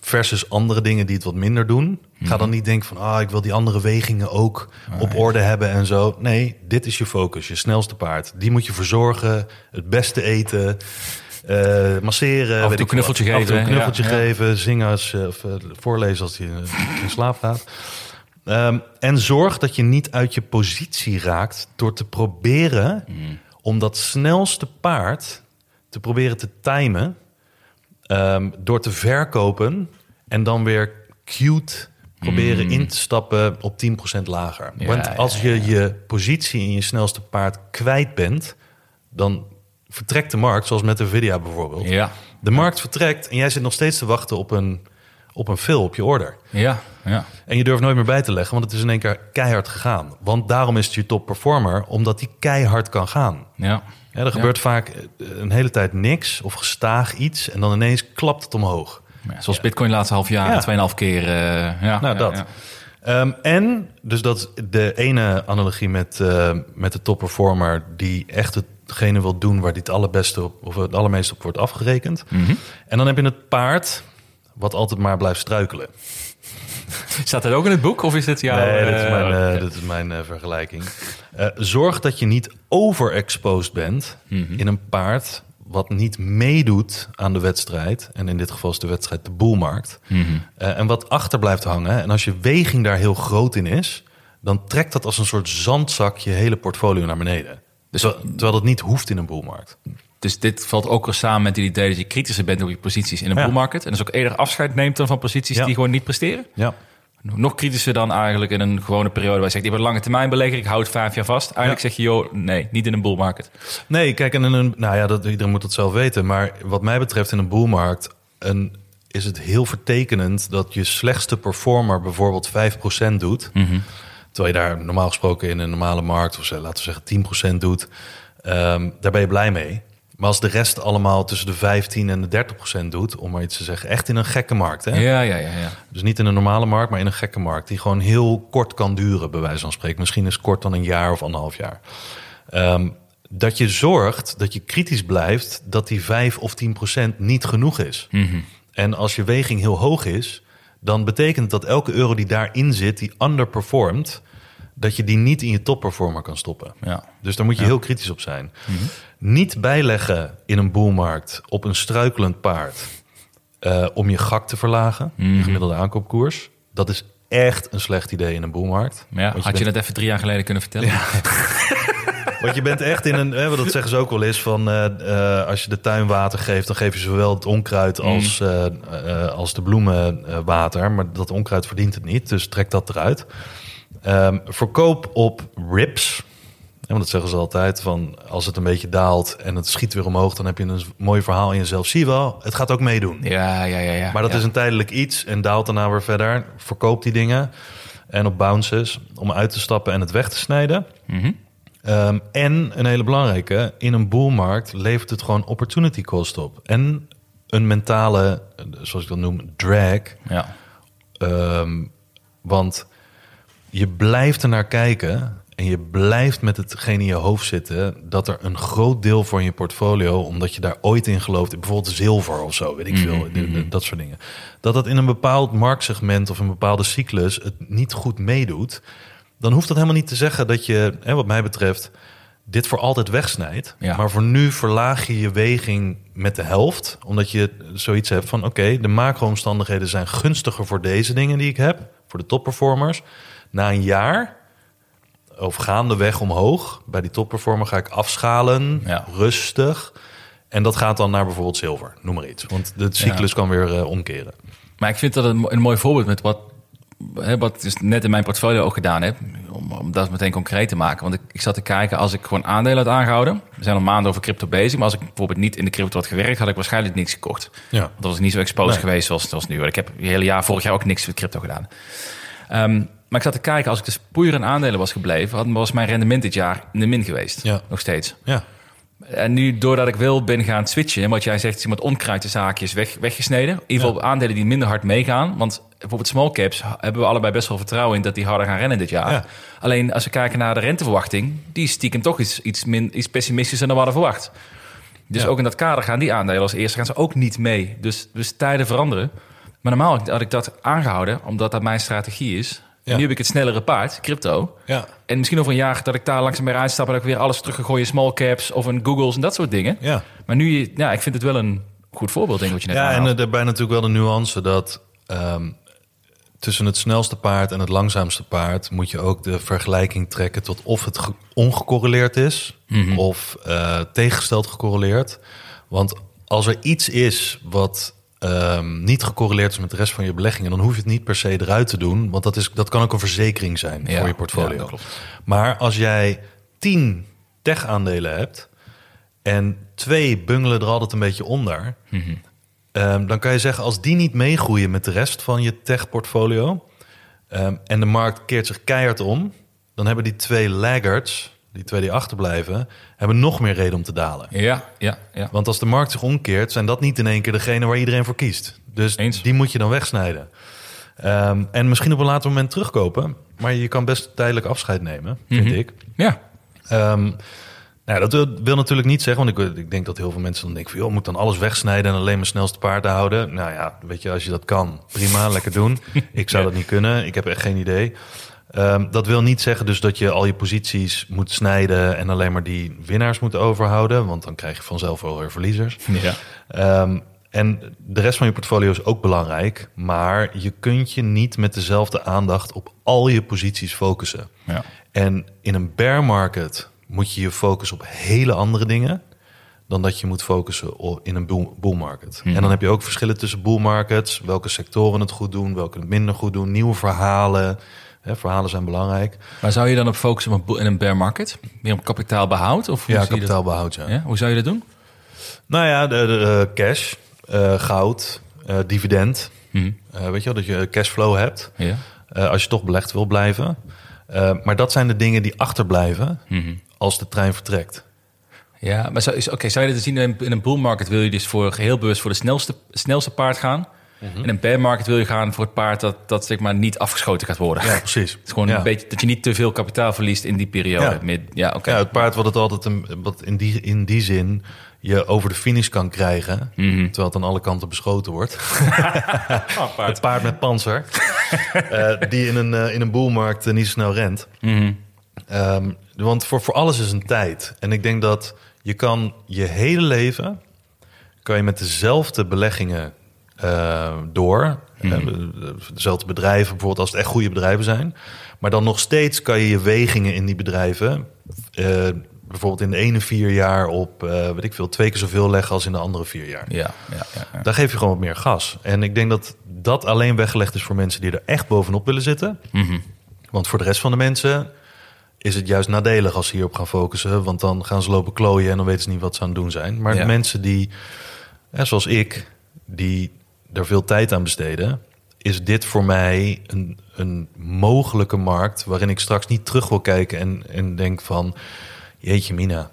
versus andere dingen die het wat minder doen. Ga dan niet denken van, ah, ik wil die andere wegingen ook op orde hebben en zo. Nee, dit is je focus, je snelste paard. Die moet je verzorgen, het beste eten, eh, masseren. knuffeltje wat. Af en toe een geven, knuffeltje ja, ja. geven, zingen als, eh, of voorlezen als hij in slaap gaat. Ehm, en zorg dat je niet uit je positie raakt door te proberen om dat snelste paard te proberen te timen. ehm, door te verkopen en dan weer cute proberen in te stappen op 10% lager. Ja, Want als je je positie in je snelste paard kwijt bent, dan vertrekt de markt, zoals met Nvidia bijvoorbeeld. Ja, De markt vertrekt en jij zit nog steeds te wachten op een, op een fill op je order. ja, ja. En je durft nooit meer bij te leggen, want het is in één keer keihard gegaan. Want daarom is het je top performer, omdat die keihard kan gaan. ja. Ja, er gebeurt vaak eh, een hele tijd niks of gestaag iets en dan ineens klapt het omhoog. Ja, Zoals Bitcoin de laatste half jaar, Ja. 2,5 keer. eh, ja, Nou, dat. Ehm, en dus dat is de ene analogie met, eh, met de top performer die echt hetgene wil doen waar die het allerbeste op, of het allermeest op wordt afgerekend. Mhm. En dan heb je het paard wat altijd maar blijft struikelen. Staat dat ook in het boek? Of is dit jouw... nee, dit is eh, mijn, eh, oké. dit is mijn eh, vergelijking. Zorg dat je niet overexposed bent Mhm. in een paard wat niet meedoet aan de wedstrijd. En in dit geval is de wedstrijd de boelmarkt. Mhm. En wat achter blijft hangen. En als je weging daar heel groot in is, dan trekt dat als een soort zandzak je hele portfolio naar beneden. Dus- terwijl, terwijl dat niet hoeft in een boelmarkt. Dus dit valt ook samen met het idee dat je kritischer bent op je posities in een Ja. bull market. En dus ook eerder afscheid neemt dan van posities Ja. die gewoon niet presteren. Ja. Nog kritischer dan eigenlijk in een gewone periode waar je zegt, ik ben een lange termijn belegger, ik houd vijf jaar vast. Eigenlijk Ja. zeg je, joh, nee, niet in een bull market. Nee, kijk, en in een, nou ja, dat, iedereen moet het zelf weten. Maar wat mij betreft in een boelmarkt een, is het heel vertekenend dat je slechtste performer bijvoorbeeld 5% doet. Terwijl je daar normaal gesproken in een normale markt, of zo, laten we zeggen 10% doet. Ehm, daar ben je blij mee. Maar als de rest allemaal tussen de 15 en de 30% doet, om maar iets te zeggen, echt in een gekke markt. Hè? Ja, ja, ja, ja. Dus niet in een normale markt, maar in een gekke markt. Die gewoon heel kort kan duren, bij wijze van spreken. Misschien is kort dan een jaar of anderhalf jaar. Ehm, dat je zorgt dat je kritisch blijft dat die 5 of 10 procent niet genoeg is. En als je weging heel hoog is, dan betekent dat elke euro die daarin zit, die underperformt, dat je die niet in je topperformer kan stoppen. ja. Dus daar moet je heel kritisch op zijn. Niet bijleggen in een boelmarkt op een struikelend paard eh, om je gak te verlagen, je gemiddelde aankoopkoers. Dat is echt een slecht idee in een boelmarkt. Ja, je had je dat even drie jaar geleden kunnen vertellen? Want je bent echt in een, hè, dat zeggen ze ook wel eens van eh, eh, als je de tuin water geeft, dan geef je zowel het onkruid als, eh, eh, als de bloemen water. Maar dat onkruid verdient het niet, dus trek dat eruit. Ehm, verkoop op rips. Ja, want dat zeggen ze altijd van als het een beetje daalt en het schiet weer omhoog, dan heb je een mooi verhaal in jezelf. Zie je wel, het gaat ook meedoen. Ja, ja, ja. ja. Maar dat Ja. is een tijdelijk iets en daalt daarna weer verder. Verkoop die dingen en op bounces om uit te stappen en het weg te snijden. Mhm. Ehm, en een hele belangrijke, in een boelmarkt levert het gewoon opportunity cost op. En een mentale, zoals ik dat noem, drag. Ja. Ehm, want je blijft er naar kijken en je blijft met hetgeen in je hoofd zitten... dat er een groot deel van je portfolio, omdat je daar ooit in gelooft... bijvoorbeeld zilver of zo, weet ik veel, de- de- dat soort dingen... dat dat in een bepaald marktsegment of een bepaalde cyclus het niet goed meedoet... dan hoeft dat helemaal niet te zeggen dat je, hè, wat mij betreft... dit voor altijd wegsnijdt. Ja. Maar voor nu verlaag je je weging met de helft. Omdat je zoiets hebt van... oké, de macro-omstandigheden zijn gunstiger voor deze dingen die ik heb. Voor de topperformers. Na een jaar, of gaandeweg omhoog... bij die topperformer ga ik afschalen, Ja. rustig... En dat gaat dan naar bijvoorbeeld zilver, noem maar iets. Want de cyclus kan weer eh, omkeren. Maar ik vind dat een, mo- een mooi voorbeeld met wat, hè, wat ik dus net in mijn portfolio ook gedaan heb. Om, om dat meteen concreet te maken. Want ik, ik zat te kijken als ik gewoon aandelen had aangehouden. We zijn al maanden over crypto bezig. Maar als ik bijvoorbeeld niet in de crypto had gewerkt, had ik waarschijnlijk niks gekocht. Ja. Want dat was niet zo exposed Nee. geweest zoals, zoals nu. Ik heb het hele jaar, vorig jaar ook niks met crypto gedaan. Ehm, maar ik zat te kijken, als ik dus puur in aandelen was gebleven, had, was mijn rendement dit jaar in de min geweest. Ja. Nog steeds. Ja, En nu, doordat ik wel ben gaan switchen, en wat jij zegt, is met onkruid de zaakjes weg, weggesneden. In ieder geval aandelen die minder hard meegaan. Want bijvoorbeeld small caps hebben we allebei best wel vertrouwen in dat die harder gaan rennen dit jaar. Ja. Alleen als we kijken naar de renteverwachting, die is stiekem toch iets, iets, min, iets pessimistischer dan we hadden verwacht. Dus Ja. ook in dat kader gaan die aandelen als eerste gaan ze ook niet mee. Dus, dus tijden veranderen. Maar normaal had ik dat aangehouden, omdat dat mijn strategie is. En nu heb ik het snellere paard, crypto. ja, En misschien over een jaar dat ik daar langzaam weer uitstap... en dat ik weer alles terug ga gooien, small caps of een Googles en dat soort dingen. ja. Maar nu, ja, ik vind het wel een goed voorbeeld, denk ik, wat je net Ja, en aanhaalt. eh, daarbij natuurlijk wel de nuance dat ehm, tussen het snelste paard en het langzaamste paard moet je ook de vergelijking trekken tot of het ge- ongecorreleerd is of eh, tegengesteld gecorreleerd. Want als er iets is wat ehm, niet gecorreleerd is met de rest van je beleggingen, dan hoef je het niet per se eruit te doen, want dat, is, dat kan ook een verzekering zijn Ja, voor je portfolio. ja. Maar als jij tien tech-aandelen hebt en twee bungelen er altijd een beetje onder, Ehm, dan kan je zeggen, als die niet meegroeien met de rest van je tech-portfolio... ehm, en de markt keert zich keihard om... dan hebben die twee laggards, die twee die achterblijven... hebben nog meer reden om te dalen. Ja, ja, ja. Want als de markt zich omkeert... zijn dat niet in één keer degene waar iedereen voor kiest. Dus Eens. die moet je dan wegsnijden. Ehm, en misschien op een later moment terugkopen... maar je kan best tijdelijk afscheid nemen, vind Mhm. ik. Ja, Ehm, nou, dat wil, wil natuurlijk niet zeggen, want ik, ik denk dat heel veel mensen dan denken: van, joh, moet dan alles wegsnijden en alleen mijn snelste paard houden. Nou ja, weet je, als je dat kan, prima, lekker doen. Ik zou dat niet kunnen, ik heb echt geen idee. Ehm, dat wil niet zeggen dus dat je al je posities moet snijden en alleen maar die winnaars moet overhouden, want dan krijg je vanzelf wel weer verliezers. ja. Ehm, en de rest van je portfolio is ook belangrijk, maar je kunt je niet met dezelfde aandacht op al je posities focussen. ja. En in een bear market moet je je focussen op hele andere dingen dan dat je moet focussen op in een bull, bull market. En dan heb je ook verschillen tussen bull markets, welke sectoren het goed doen, welke het minder goed doen, nieuwe verhalen. Hè, verhalen zijn belangrijk. Maar zou je dan op focussen op een boel- in een bear market? Meer op kapitaalbehoud? Of hoe Ja, dat? kapitaalbehoud. Ja. Ja? Hoe zou je dat doen? Nou ja, de, de, eh, cash, eh, goud, eh, dividend. Mhm. Weet je wel, dat je cashflow hebt. Ja. als je toch belegd wil blijven. Maar dat zijn de dingen die achterblijven Mhm. als de trein vertrekt. Ja, maar zou, is- oké, zou je dit zien in, in een bull market wil je dus voor geheel bewust voor de snelste, snelste paard gaan. In een bear market wil je gaan voor het paard dat, dat zeg maar niet afgeschoten gaat worden. Ja, precies. Het is gewoon Ja. een beetje dat je niet te veel kapitaal verliest in die periode. Ja. Ja, oké. Ja, het paard wat het altijd een, wat in die, in die zin je over de finish kan krijgen, terwijl het aan alle kanten beschoten wordt. Het paard met panzer, eh, die in een, eh, in een boelmarkt eh, niet zo snel rent. Ehm, want voor, voor alles is een tijd. En ik denk dat je kan je hele leven kan je met dezelfde beleggingen eh, door. Eh, dezelfde bedrijven, bijvoorbeeld als het echt goede bedrijven zijn. Maar dan nog steeds kan je je wegingen in die bedrijven... eh, bijvoorbeeld in de ene vier jaar op, eh weet ik veel, twee keer zoveel leggen als in de andere vier jaar. Ja, ja, ja, ja. Daar geef je gewoon wat meer gas. En ik denk dat dat alleen weggelegd is voor mensen die er echt bovenop willen zitten. Want voor de rest van de mensen is het juist nadelig als ze hierop gaan focussen. Want dan gaan ze lopen klooien en dan weten ze niet wat ze aan het doen zijn. Maar Ja. de mensen die, hè, zoals ik, die er veel tijd aan besteden... is dit voor mij een, een mogelijke markt... waarin ik straks niet terug wil kijken en, en denk van... jeetje mina,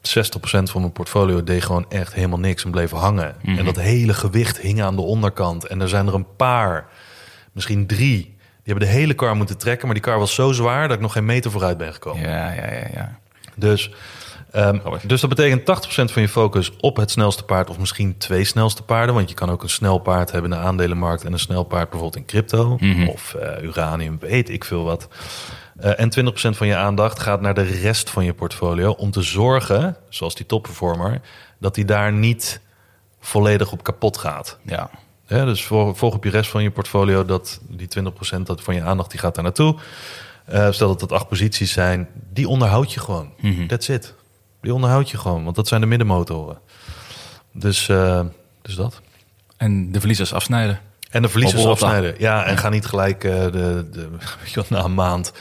60% van mijn portfolio deed gewoon echt helemaal niks en bleef hangen. En dat hele gewicht hing aan de onderkant. En er zijn er een paar, misschien drie, die hebben de hele kar moeten trekken. Maar die kar was zo zwaar dat ik nog geen meter vooruit ben gekomen. Ja, ja, ja, ja. Dus, ehm, dus dat betekent 80% van je focus op het snelste paard, of misschien twee snelste paarden. Want je kan ook een snel paard hebben in de aandelenmarkt en een snel paard bijvoorbeeld in crypto. Of eh, uranium, weet ik veel wat. Eh, en 20% van je aandacht gaat naar de rest van je portfolio om te zorgen, zoals die topperformer, dat die daar niet volledig op kapot gaat. Ja. Dus vol- volg op je rest van je portfolio dat die 20% dat van je aandacht die gaat daar naartoe. Eh, stel dat het acht posities zijn, die onderhoud je gewoon. Mhm. That's it. Die onderhoud je gewoon, want dat zijn de middenmotoren. Dus, eh, dus dat. En de verliezers afsnijden. En de verliezers afsnijden. Ja, en ga niet gelijk eh, de, de, je na een maand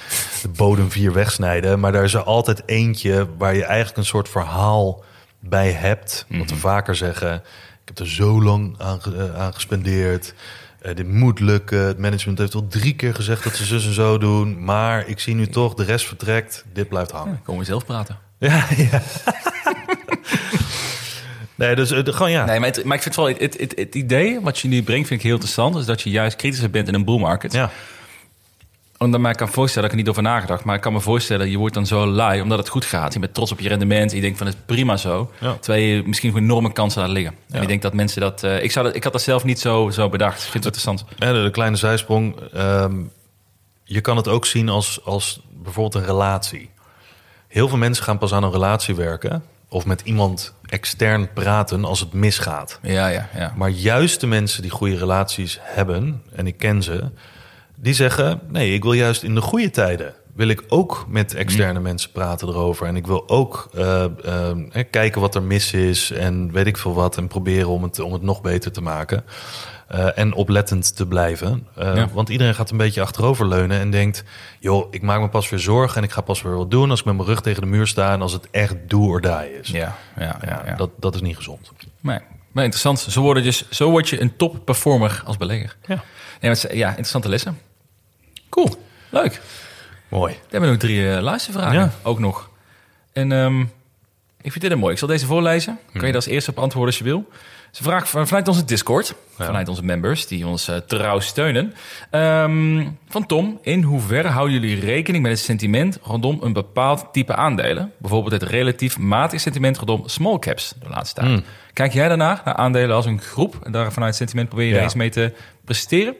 de bodem vier wegsnijden. Maar daar is er altijd eentje waar je eigenlijk een soort verhaal bij hebt. Wat we vaker zeggen. Ik heb er zo lang aan, eh, aan gespendeerd. Dit moet lukken. Het management heeft al drie keer gezegd dat ze zus en zo doen. Maar ik zie nu toch, de rest vertrekt. Dit blijft hangen. Komen we zelf praten. Ja, ja. nee, dus eh, gewoon ja. Nee, maar, het- maar ik vind wel, het, het, het idee wat je nu brengt vind ik heel interessant. Is dat je juist kritischer bent in een bull market. Ja, Omdat mij kan voorstellen, ik heb er niet over nagedacht, maar ik kan me voorstellen, je wordt dan zo lui omdat het goed gaat. Je bent trots op je rendement, je denkt van het is prima zo. Ja. Terwijl je misschien gewoon enorme kansen laat liggen. En Ja. ik denk dat mensen dat, eh, ik, zou dat, ik had dat zelf niet zo, zo bedacht. Ik vind het interessant. Ja, de, de kleine zijsprong. ehm, je kan het ook zien als, als bijvoorbeeld een relatie. Heel veel mensen gaan pas aan een relatie werken... of met iemand extern praten als het misgaat. Ja, ja, ja. Maar juist de mensen die goede relaties hebben... en ik ken ze... die zeggen... nee, ik wil juist in de goede tijden... wil ik ook met externe mensen praten erover. En ik wil ook eh, eh, hè, kijken wat er mis is... en weet ik veel wat... en proberen om het, om het nog beter te maken... Eh, en oplettend te blijven. Eh, Ja. Want iedereen gaat een beetje achteroverleunen en denkt... joh, ik maak me pas weer zorgen en ik ga pas weer wat doen... als ik met mijn rug tegen de muur sta en als het echt do or die is. Ja, ja, ja. ja. Dat, dat is niet gezond. Nee, maar interessant. Zo, worden dus, zo word je een top performer als belegger. Ja. Nee, is- ja, interessante lessen. Cool, leuk. Mooi. We hebben nog drie eh luistervragen, Ja. ook nog. En ehm, ik vind dit een mooi. Ik zal deze voorlezen. Kan Mhm. je daar als eerste op antwoorden als je wil. Ze vraagt van- vanuit onze Discord, vanuit onze members die ons eh, trouw steunen. Ehm, van Tom, in hoeverre houden jullie rekening met het sentiment rondom een bepaald type aandelen? Bijvoorbeeld het relatief matig sentiment rondom small caps de laatste tijd. Hmm. Kijk jij daarna naar aandelen als een groep en daar vanuit sentiment probeer je Ja. eens mee te presteren?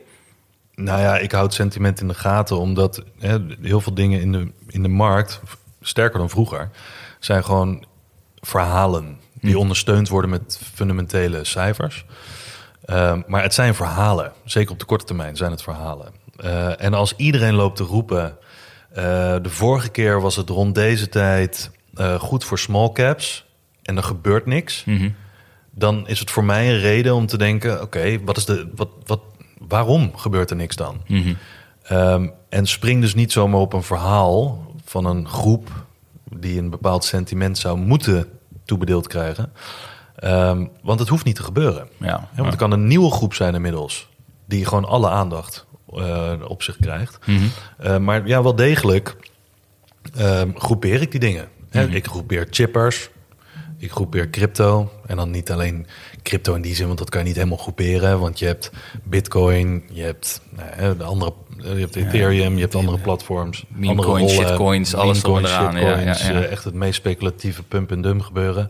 Nou ja, ik houd sentiment in de gaten... omdat hè, heel veel dingen in de, in de markt... sterker dan vroeger... zijn gewoon verhalen... die ondersteund worden met fundamentele cijfers... Ehm, maar het zijn verhalen. Zeker op de korte termijn zijn het verhalen. Eh, en als iedereen loopt te roepen... eh, de vorige keer was het rond deze tijd eh, goed voor small caps... en er gebeurt niks... dan is het voor mij een reden om te denken... oké, wat is de, wat, wat, waarom gebeurt er niks dan? Ehm, en spring dus niet zomaar op een verhaal van een groep... die een bepaald sentiment zou moeten toebedeeld krijgen... Ehm, want het hoeft niet te gebeuren. Ja, Ja, want er kan een nieuwe groep zijn inmiddels... die gewoon alle aandacht eh, op zich krijgt. Eh, maar ja, wel degelijk ehm, groepeer ik die dingen. Hè, Ik groepeer chippers, ik groepeer crypto. En dan niet alleen crypto in die zin, want dat kan je niet helemaal groeperen. Want je hebt bitcoin, je hebt nou, de andere... eh, Je hebt Ethereum, je hebt andere platforms. Meme andere coins, rollen, shitcoins, alles coins, eraan. Shitcoins, ja, ja. eh, echt het meest speculatieve pump en dump gebeuren.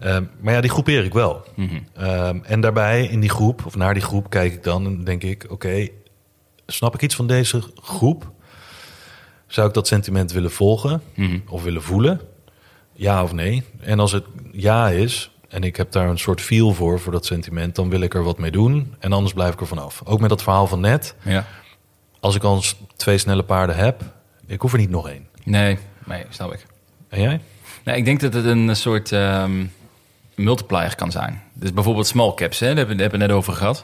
Ehm, maar ja, die groepeer ik wel. Mhm. Ehm, en daarbij in die groep, of naar die groep, kijk ik dan en denk ik: oké, snap ik iets van deze groep? Zou ik dat sentiment willen volgen Mhm. of willen voelen? Ja of nee? En als het ja is en ik heb daar een soort feel voor, voor dat sentiment, dan wil ik er wat mee doen. En anders blijf ik er vanaf. Ook met dat verhaal van net. Ja. Als ik al twee snelle paarden heb, ik hoef er niet nog één. Nee, nee, snap ik. En jij? Nee, ik denk dat het een soort ehm, multiplier kan zijn. Dus bijvoorbeeld small caps, hè, daar hebben we het net over gehad.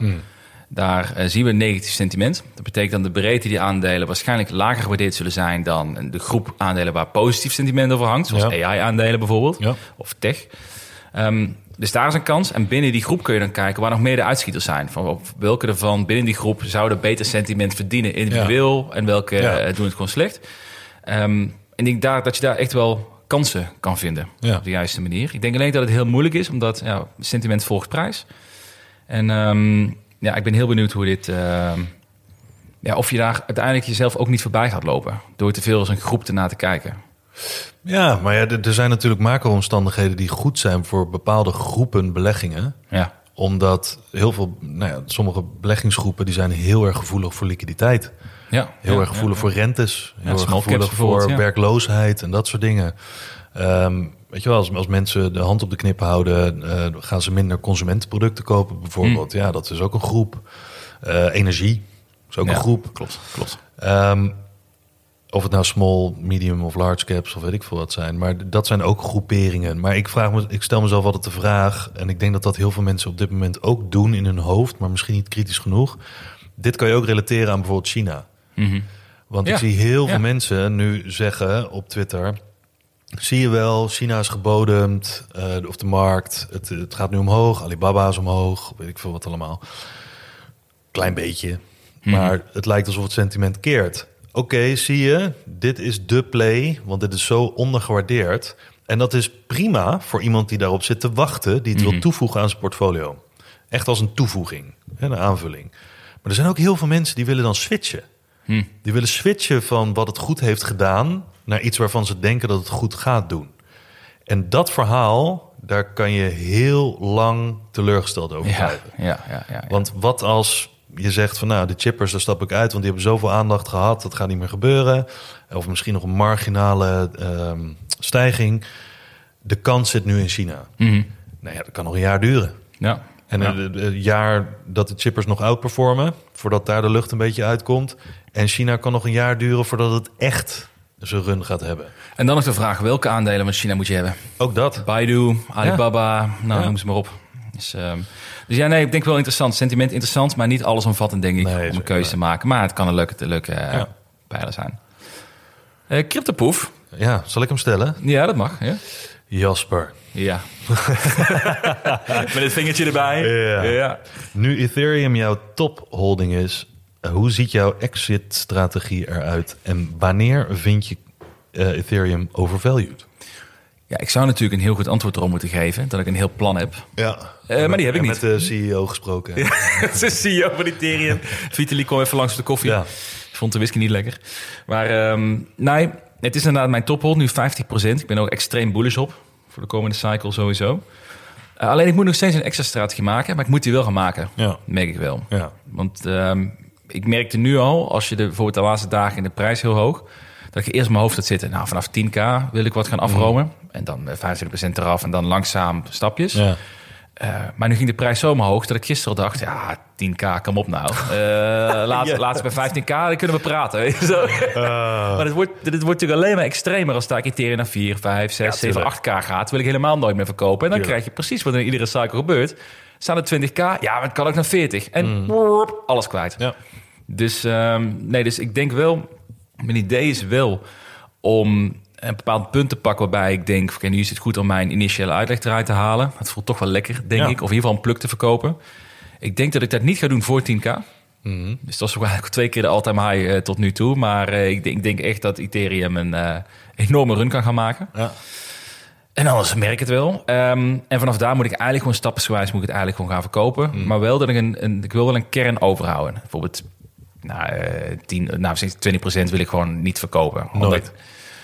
Daar eh, zien we negatief sentiment. Dat betekent dat de breedte die aandelen waarschijnlijk lager gewaardeerd zullen zijn dan de groep aandelen waar positief sentiment over hangt, zoals Ja. AI-aandelen bijvoorbeeld, Ja. of tech. Ehm, dus daar is een kans. En binnen die groep kun je dan kijken waar nog meer de uitschieters zijn. Van op welke ervan binnen die groep zouden beter sentiment verdienen individueel en welke Ja. eh, doen het gewoon slecht. Ehm, en ik denk daar, dat je daar echt wel kansen kan vinden Ja. op de juiste manier. Ik denk alleen dat het heel moeilijk is, omdat ja, sentiment volgt prijs. En ehm, ja, ik ben heel benieuwd hoe dit... ehm, ja, of je daar uiteindelijk jezelf ook niet voorbij gaat lopen... door te veel als een groep ernaar te kijken. Ja, maar ja, er- zijn natuurlijk macro-omstandigheden die goed zijn voor bepaalde groepen beleggingen. Ja, Omdat heel veel, nou ja, sommige beleggingsgroepen die zijn heel erg gevoelig voor liquiditeit. Ja, Heel ja, erg gevoelig ja, voor rentes. Heel erg gevoelig voor werkloosheid en dat soort dingen. Ehm, weet je wel, als, als mensen de hand op de knip houden, eh, gaan ze minder consumentenproducten kopen bijvoorbeeld. Ja, dat is ook een groep. Eh, energie is ook Ja, een groep. Klopt, klopt. Ehm, of het nou small, medium of large caps of weet ik veel wat zijn. Maar dat zijn ook groeperingen. Maar ik, vraag me, ik stel mezelf altijd de vraag... en ik denk dat dat heel veel mensen op dit moment ook doen in hun hoofd... maar misschien niet kritisch genoeg. Dit kan je ook relateren aan bijvoorbeeld China. Mhm. Want Ja, ik zie heel ja. veel mensen nu zeggen op Twitter... zie je wel, China is gebodemd, eh, of de markt, het, het gaat nu omhoog... Alibaba is omhoog, weet ik veel wat allemaal. Klein beetje, Mhm. maar het lijkt alsof het sentiment keert. Oké, zie je, dit is de play, want dit is zo ondergewaardeerd. En dat is prima voor iemand die daarop zit te wachten... die het Mhm. wil toevoegen aan zijn portfolio. Echt als een toevoeging, een aanvulling. Maar er zijn ook heel veel mensen die willen dan switchen. Hm. Die willen switchen van wat het goed heeft gedaan... naar iets waarvan ze denken dat het goed gaat doen. En dat verhaal, daar kan je heel lang teleurgesteld over blijven. ja, ja, ja, ja. Want wat als je zegt van nou, de chippers, daar stap ik uit... want die hebben zoveel aandacht gehad, dat gaat niet meer gebeuren. Of misschien nog een marginale ehm, stijging. De kans zit nu in China. Mhm. Nou ja, dat kan nog een jaar duren. ja. En Ja. een jaar dat de chippers nog outperformen... voordat daar de lucht een beetje uitkomt. En China kan nog een jaar duren voordat het echt zijn run gaat hebben. En dan nog de vraag, welke aandelen van China moet je hebben? Ook dat. Baidu, Alibaba, nou Ja. noem ze maar op. Dus, ehm, dus ja, nee, ik denk wel interessant. Sentiment interessant, maar niet allesomvattend denk ik Nee, om een keuze te maken. Maar het kan een leuke, leuke Ja. pijler zijn. Eh Cryptopoef, Ja, zal ik hem stellen? ja dat mag. Ja. Jasper. ja. Met het vingertje erbij. Ja. ja. Nu Ethereum jouw topholding is... hoe ziet jouw exit-strategie eruit? En wanneer vind je eh, Ethereum overvalued? Ja, ik zou natuurlijk een heel goed antwoord erop moeten geven. Dat ik een heel plan heb. Ja, Eh, maar die heb ik niet. met de CEO gesproken. Ja. Het is de CEO van Ethereum. Vitali kwam even langs voor de koffie. Ja. Ik vond de whisky niet lekker. Maar ehm, nee, het is inderdaad mijn tophold, nu 50%. Ik ben ook extreem bullish op. Voor de komende cycle sowieso. Eh, alleen ik moet nog steeds een extra strategie maken. Maar ik moet die wel gaan maken. Ja. Merk ik wel. Ja. Want ehm, ik merkte nu al, als je de, bijvoorbeeld de laatste dagen in de prijs heel hoog... dat ik eerst in mijn hoofd had zitten. Nou, vanaf 10k wil ik wat gaan afromen. En dan eh, 25% eraf en dan langzaam stapjes. Ja. Eh, maar nu ging de prijs zo omhoog dat ik gisteren dacht... ja, 10k, kom op nou. Eh laat, laatst bij 15k, dan kunnen we praten. weet je zo. Maar dit wordt, dit wordt natuurlijk alleen maar extremer... als daar Ethereum naar 4, 5, 6, 7, tuurlijk. 8k gaat. wil ik helemaal nooit meer verkopen. En dan krijg je precies wat in iedere cycle gebeurt. Staan er 20k, ja, maar het kan ook naar 40. En alles kwijt. Ja. Dus, ehm, nee, dus ik denk wel... Mijn idee is wel om een bepaald punt te pakken... waarbij ik denk, oké, nu is het goed om mijn initiële uitleg eruit te halen. Het voelt toch wel lekker, denk Ja. ik. Of in ieder geval een pluk te verkopen. Ik denk dat ik dat niet ga doen voor 10k. Mhm. Dus dat is ook eigenlijk twee keer de all-time high eh, tot nu toe. Maar eh, ik, denk, ik denk echt dat Ethereum een eh, enorme run kan gaan maken. Ja. En anders merk ik het wel. Ehm, en vanaf daar moet ik eigenlijk gewoon stapsgewijs moet ik het eigenlijk gewoon gaan verkopen. Mm. Maar wel dat ik een, een, ik wil wel een kern overhouden. Bijvoorbeeld, nou, eh 10, nou, sinds 20% wil ik gewoon niet verkopen. Nooit.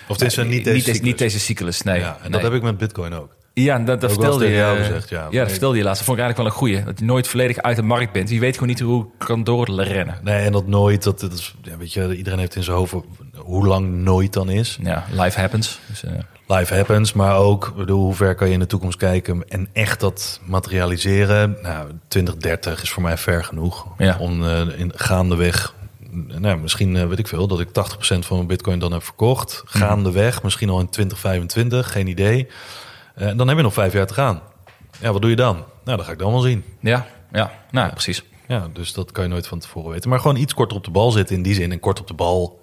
Of het is een niet deze niet, deze, cyclus. niet deze cyclus, nee. Ja, en nee. dat heb ik met Bitcoin ook. Ja, dat, dat vertelde je. jou eh, gezegd, ja. ja, dat vertelde je laatst. Dat vond ik eigenlijk wel een goeie. Dat je nooit volledig uit de markt bent. Je weet gewoon niet hoe het kan doorrennen. Nee, en dat nooit, dat, dat is, ja, weet je, iedereen heeft in zijn hoofd hoe lang nooit dan is. Ja, life happens. Dus, eh, Life happens, maar ook, bedoel, hoe ver kan je in de toekomst kijken en echt dat materialiseren? Nou, 2030 is voor mij ver genoeg Ja. om eh, in gaandeweg, nou, misschien eh, weet ik veel, dat ik 80% van mijn bitcoin dan heb verkocht. Gaandeweg, misschien al in 2025, geen idee. Eh, en dan heb je nog vijf jaar te gaan. Ja, wat doe je dan? Nou, dat ga ik dan wel zien. ja, ja, nou precies. Ja, dus dat kan je nooit van tevoren weten. Maar gewoon iets korter op de bal zitten in die zin. En kort op de bal.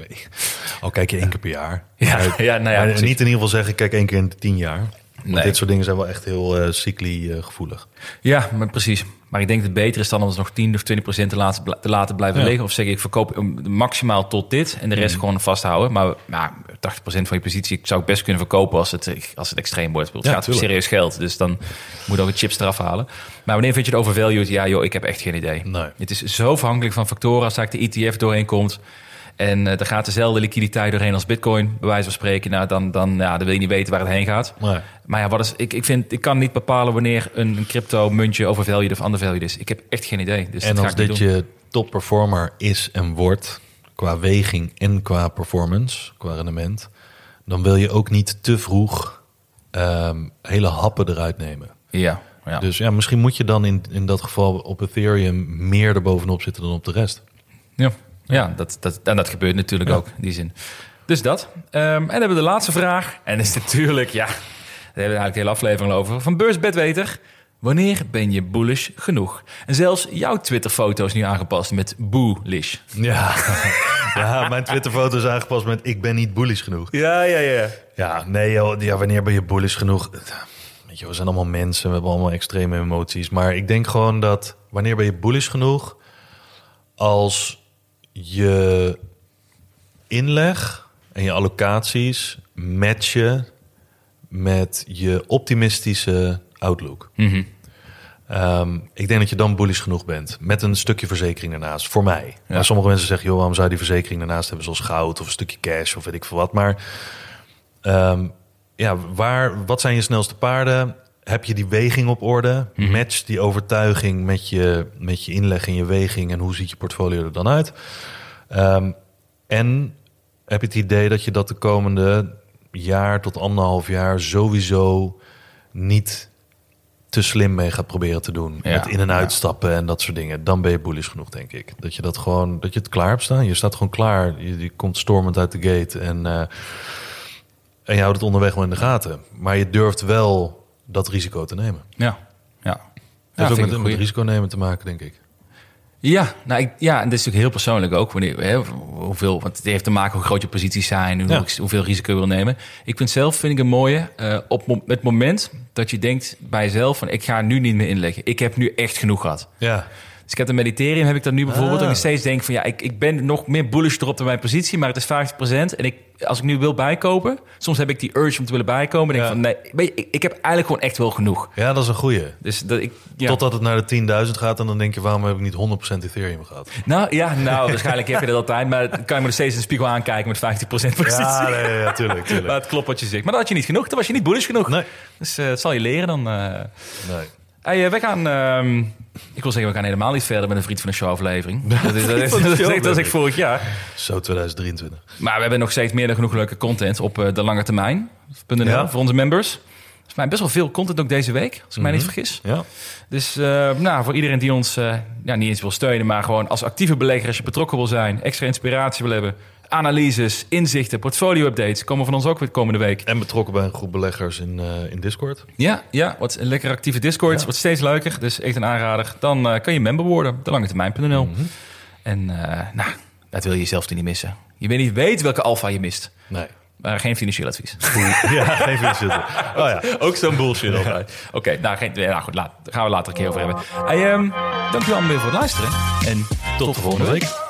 Al kijk je één keer per jaar. Ja, Maar- ja, nou ja, maar niet in ieder geval zeggen, kijk één keer in de tien jaar. Want Nee. dit soort dingen zijn wel echt heel eh cycli eh, gevoelig. Ja, maar precies. Maar ik denk dat het beter is dan om het nog 10 of 20 procent te laten, te laten blijven Ja. liggen. Of zeg ik, verkoop hem maximaal tot dit en de rest gewoon vasthouden. Maar nou, 80 procent van je positie zou ik best kunnen verkopen als het, als het extreem wordt. Het Ja, gaat om serieus geld, dus dan moet ook de chips eraf halen. Maar wanneer vind je het overvalued? Ja joh, ik heb echt geen idee. Nee. Het is zo afhankelijk van factoren als daar de ETF doorheen komt. En uh, er gaat dezelfde liquiditeit doorheen als bitcoin, bij wijze van spreken. Nou, dan, dan, ja, dan wil je niet weten waar het heen gaat. Nee. Maar ja, wat is, ik, ik, vind, ik kan niet bepalen wanneer een, een crypto muntje overvalued of undervalued is. Ik heb echt geen idee. Dus en als ik dit je top performer is en wordt, qua weging en qua performance, qua rendement, dan wil je ook niet te vroeg ehm, hele happen eruit nemen. Ja, ja. Dus ja, misschien moet je dan in, in dat geval op Ethereum meer erbovenop zitten dan op de rest. Ja, ja dat, dat, en dat gebeurt natuurlijk Ja. ook in die zin. Dus dat. Ehm, en dan hebben we de laatste vraag. En is natuurlijk, ja, daar hebben we eigenlijk de hele aflevering over. Van Beursbedweter. Wanneer ben je bullish genoeg? En zelfs jouw Twitter-foto is nu aangepast met bullish. Ja, ja mijn Twitterfoto is aangepast met ik ben niet bullish genoeg. Ja, ja, ja. Ja, nee joh, ja, wanneer ben je bullish genoeg? Weet je, we zijn allemaal mensen, we hebben allemaal extreme emoties. Maar ik denk gewoon dat wanneer ben je bullish genoeg? Als je inleg en je allocaties matchen met je optimistische outlook. Mhm. Ehm, ik denk dat je dan bullish genoeg bent. Met een stukje verzekering ernaast. Voor mij. Maar sommige mensen zeggen, joh, waarom zou je die verzekering daarnaast hebben? Zoals goud of een stukje cash of weet ik veel wat. Maar ehm, ja, waar, wat zijn je snelste paarden? Heb je die weging op orde? Mhm. Match die overtuiging met je, met je inleg en je weging. En hoe ziet je portfolio er dan uit? Ehm, en heb je het idee dat je dat de komende jaar tot anderhalf jaar sowieso niet te slim mee gaat proberen te doen. Ja, met in- en ja. uitstappen en dat soort dingen. Dan ben je bullish genoeg, denk ik. Dat je dat gewoon, dat je het klaar hebt staan. Je staat gewoon klaar. Je, je komt stormend uit de gate en, eh, en je houdt het onderweg wel in de gaten. Maar je durft wel dat risico te nemen. Ja, ja. Dat Ja, heeft ook met, een met risico nemen te maken, denk ik. Ja, nou, ik, ja, en dit is natuurlijk heel persoonlijk ook. Wanneer, hè, hoeveel, want het heeft te maken hoe groot je posities zijn, hoe, Ja. hoeveel risico je wil nemen. Ik vind zelf, vind ik een mooie, eh, op het moment dat je denkt bij jezelf van ik ga nu niet meer inleggen. Ik heb nu echt genoeg gehad. Ja, Dus ik heb de mediteren, heb ik dan nu bijvoorbeeld. Ah. Ik steeds denk van ja, ik, ik ben nog meer bullish erop dan mijn positie, maar het is 50%. En ik, als ik nu wil bijkopen, soms heb ik die urge om te willen bijkomen. En denk Ja. van nee, ik, ik heb eigenlijk gewoon echt wel genoeg. ja dat is een goeie. Dus dat ik, ja. Totdat het naar de 10.000 gaat en dan denk je... waarom heb ik niet 100% Ethereum gehad? Nou ja, nou, waarschijnlijk heb je dat altijd. Maar dan kan je me nog steeds in de spiegel aankijken met 50% positie. Ja, nee, ja, tuurlijk, tuurlijk. Maar het klopt wat je zegt. Maar dat had je niet genoeg. Dan was je niet bullish genoeg. Nee, Dus dat zal je leren dan. eh. nee. Hey, eh, we gaan... ehm, ik wil zeggen, we gaan helemaal niet verder met een Vriend van de Show aflevering. Dat is, dat is, dat is, dat is, dat is echt vorig jaar. Zo 2023. Maar we hebben nog steeds meer dan genoeg leuke content op eh, de lange termijn.nl Ja. voor onze members. Volgens mij best wel veel content ook deze week, als ik mij niet Mhm. vergis. Ja. Dus eh, nou, voor iedereen die ons ja, niet eens wil steunen, maar gewoon als actieve belegger, als je betrokken wil zijn, extra inspiratie wil hebben, analyses, inzichten, portfolio-updates, komen van ons ook weer komende week. En betrokken bij een groep beleggers in, eh, in Discord. Ja, ja, wat een lekker actieve Discord, Ja. wordt steeds leuker, dus echt een aanrader. Dan eh, kan je member worden, delangetermijn.nl. Mhm. En eh, nou, dat wil je zelf niet missen. Je weet niet weet welke alfa je mist, Nee. maar geen financieel advies. ja, geen financiële. Oh ja. Ook zo'n bullshit altijd. Oké, nou, geen, nou goed, laat, daar gaan we later een keer over hebben. Hey, ehm, dankjewel allemaal weer voor het luisteren. En tot, Tot de volgende week.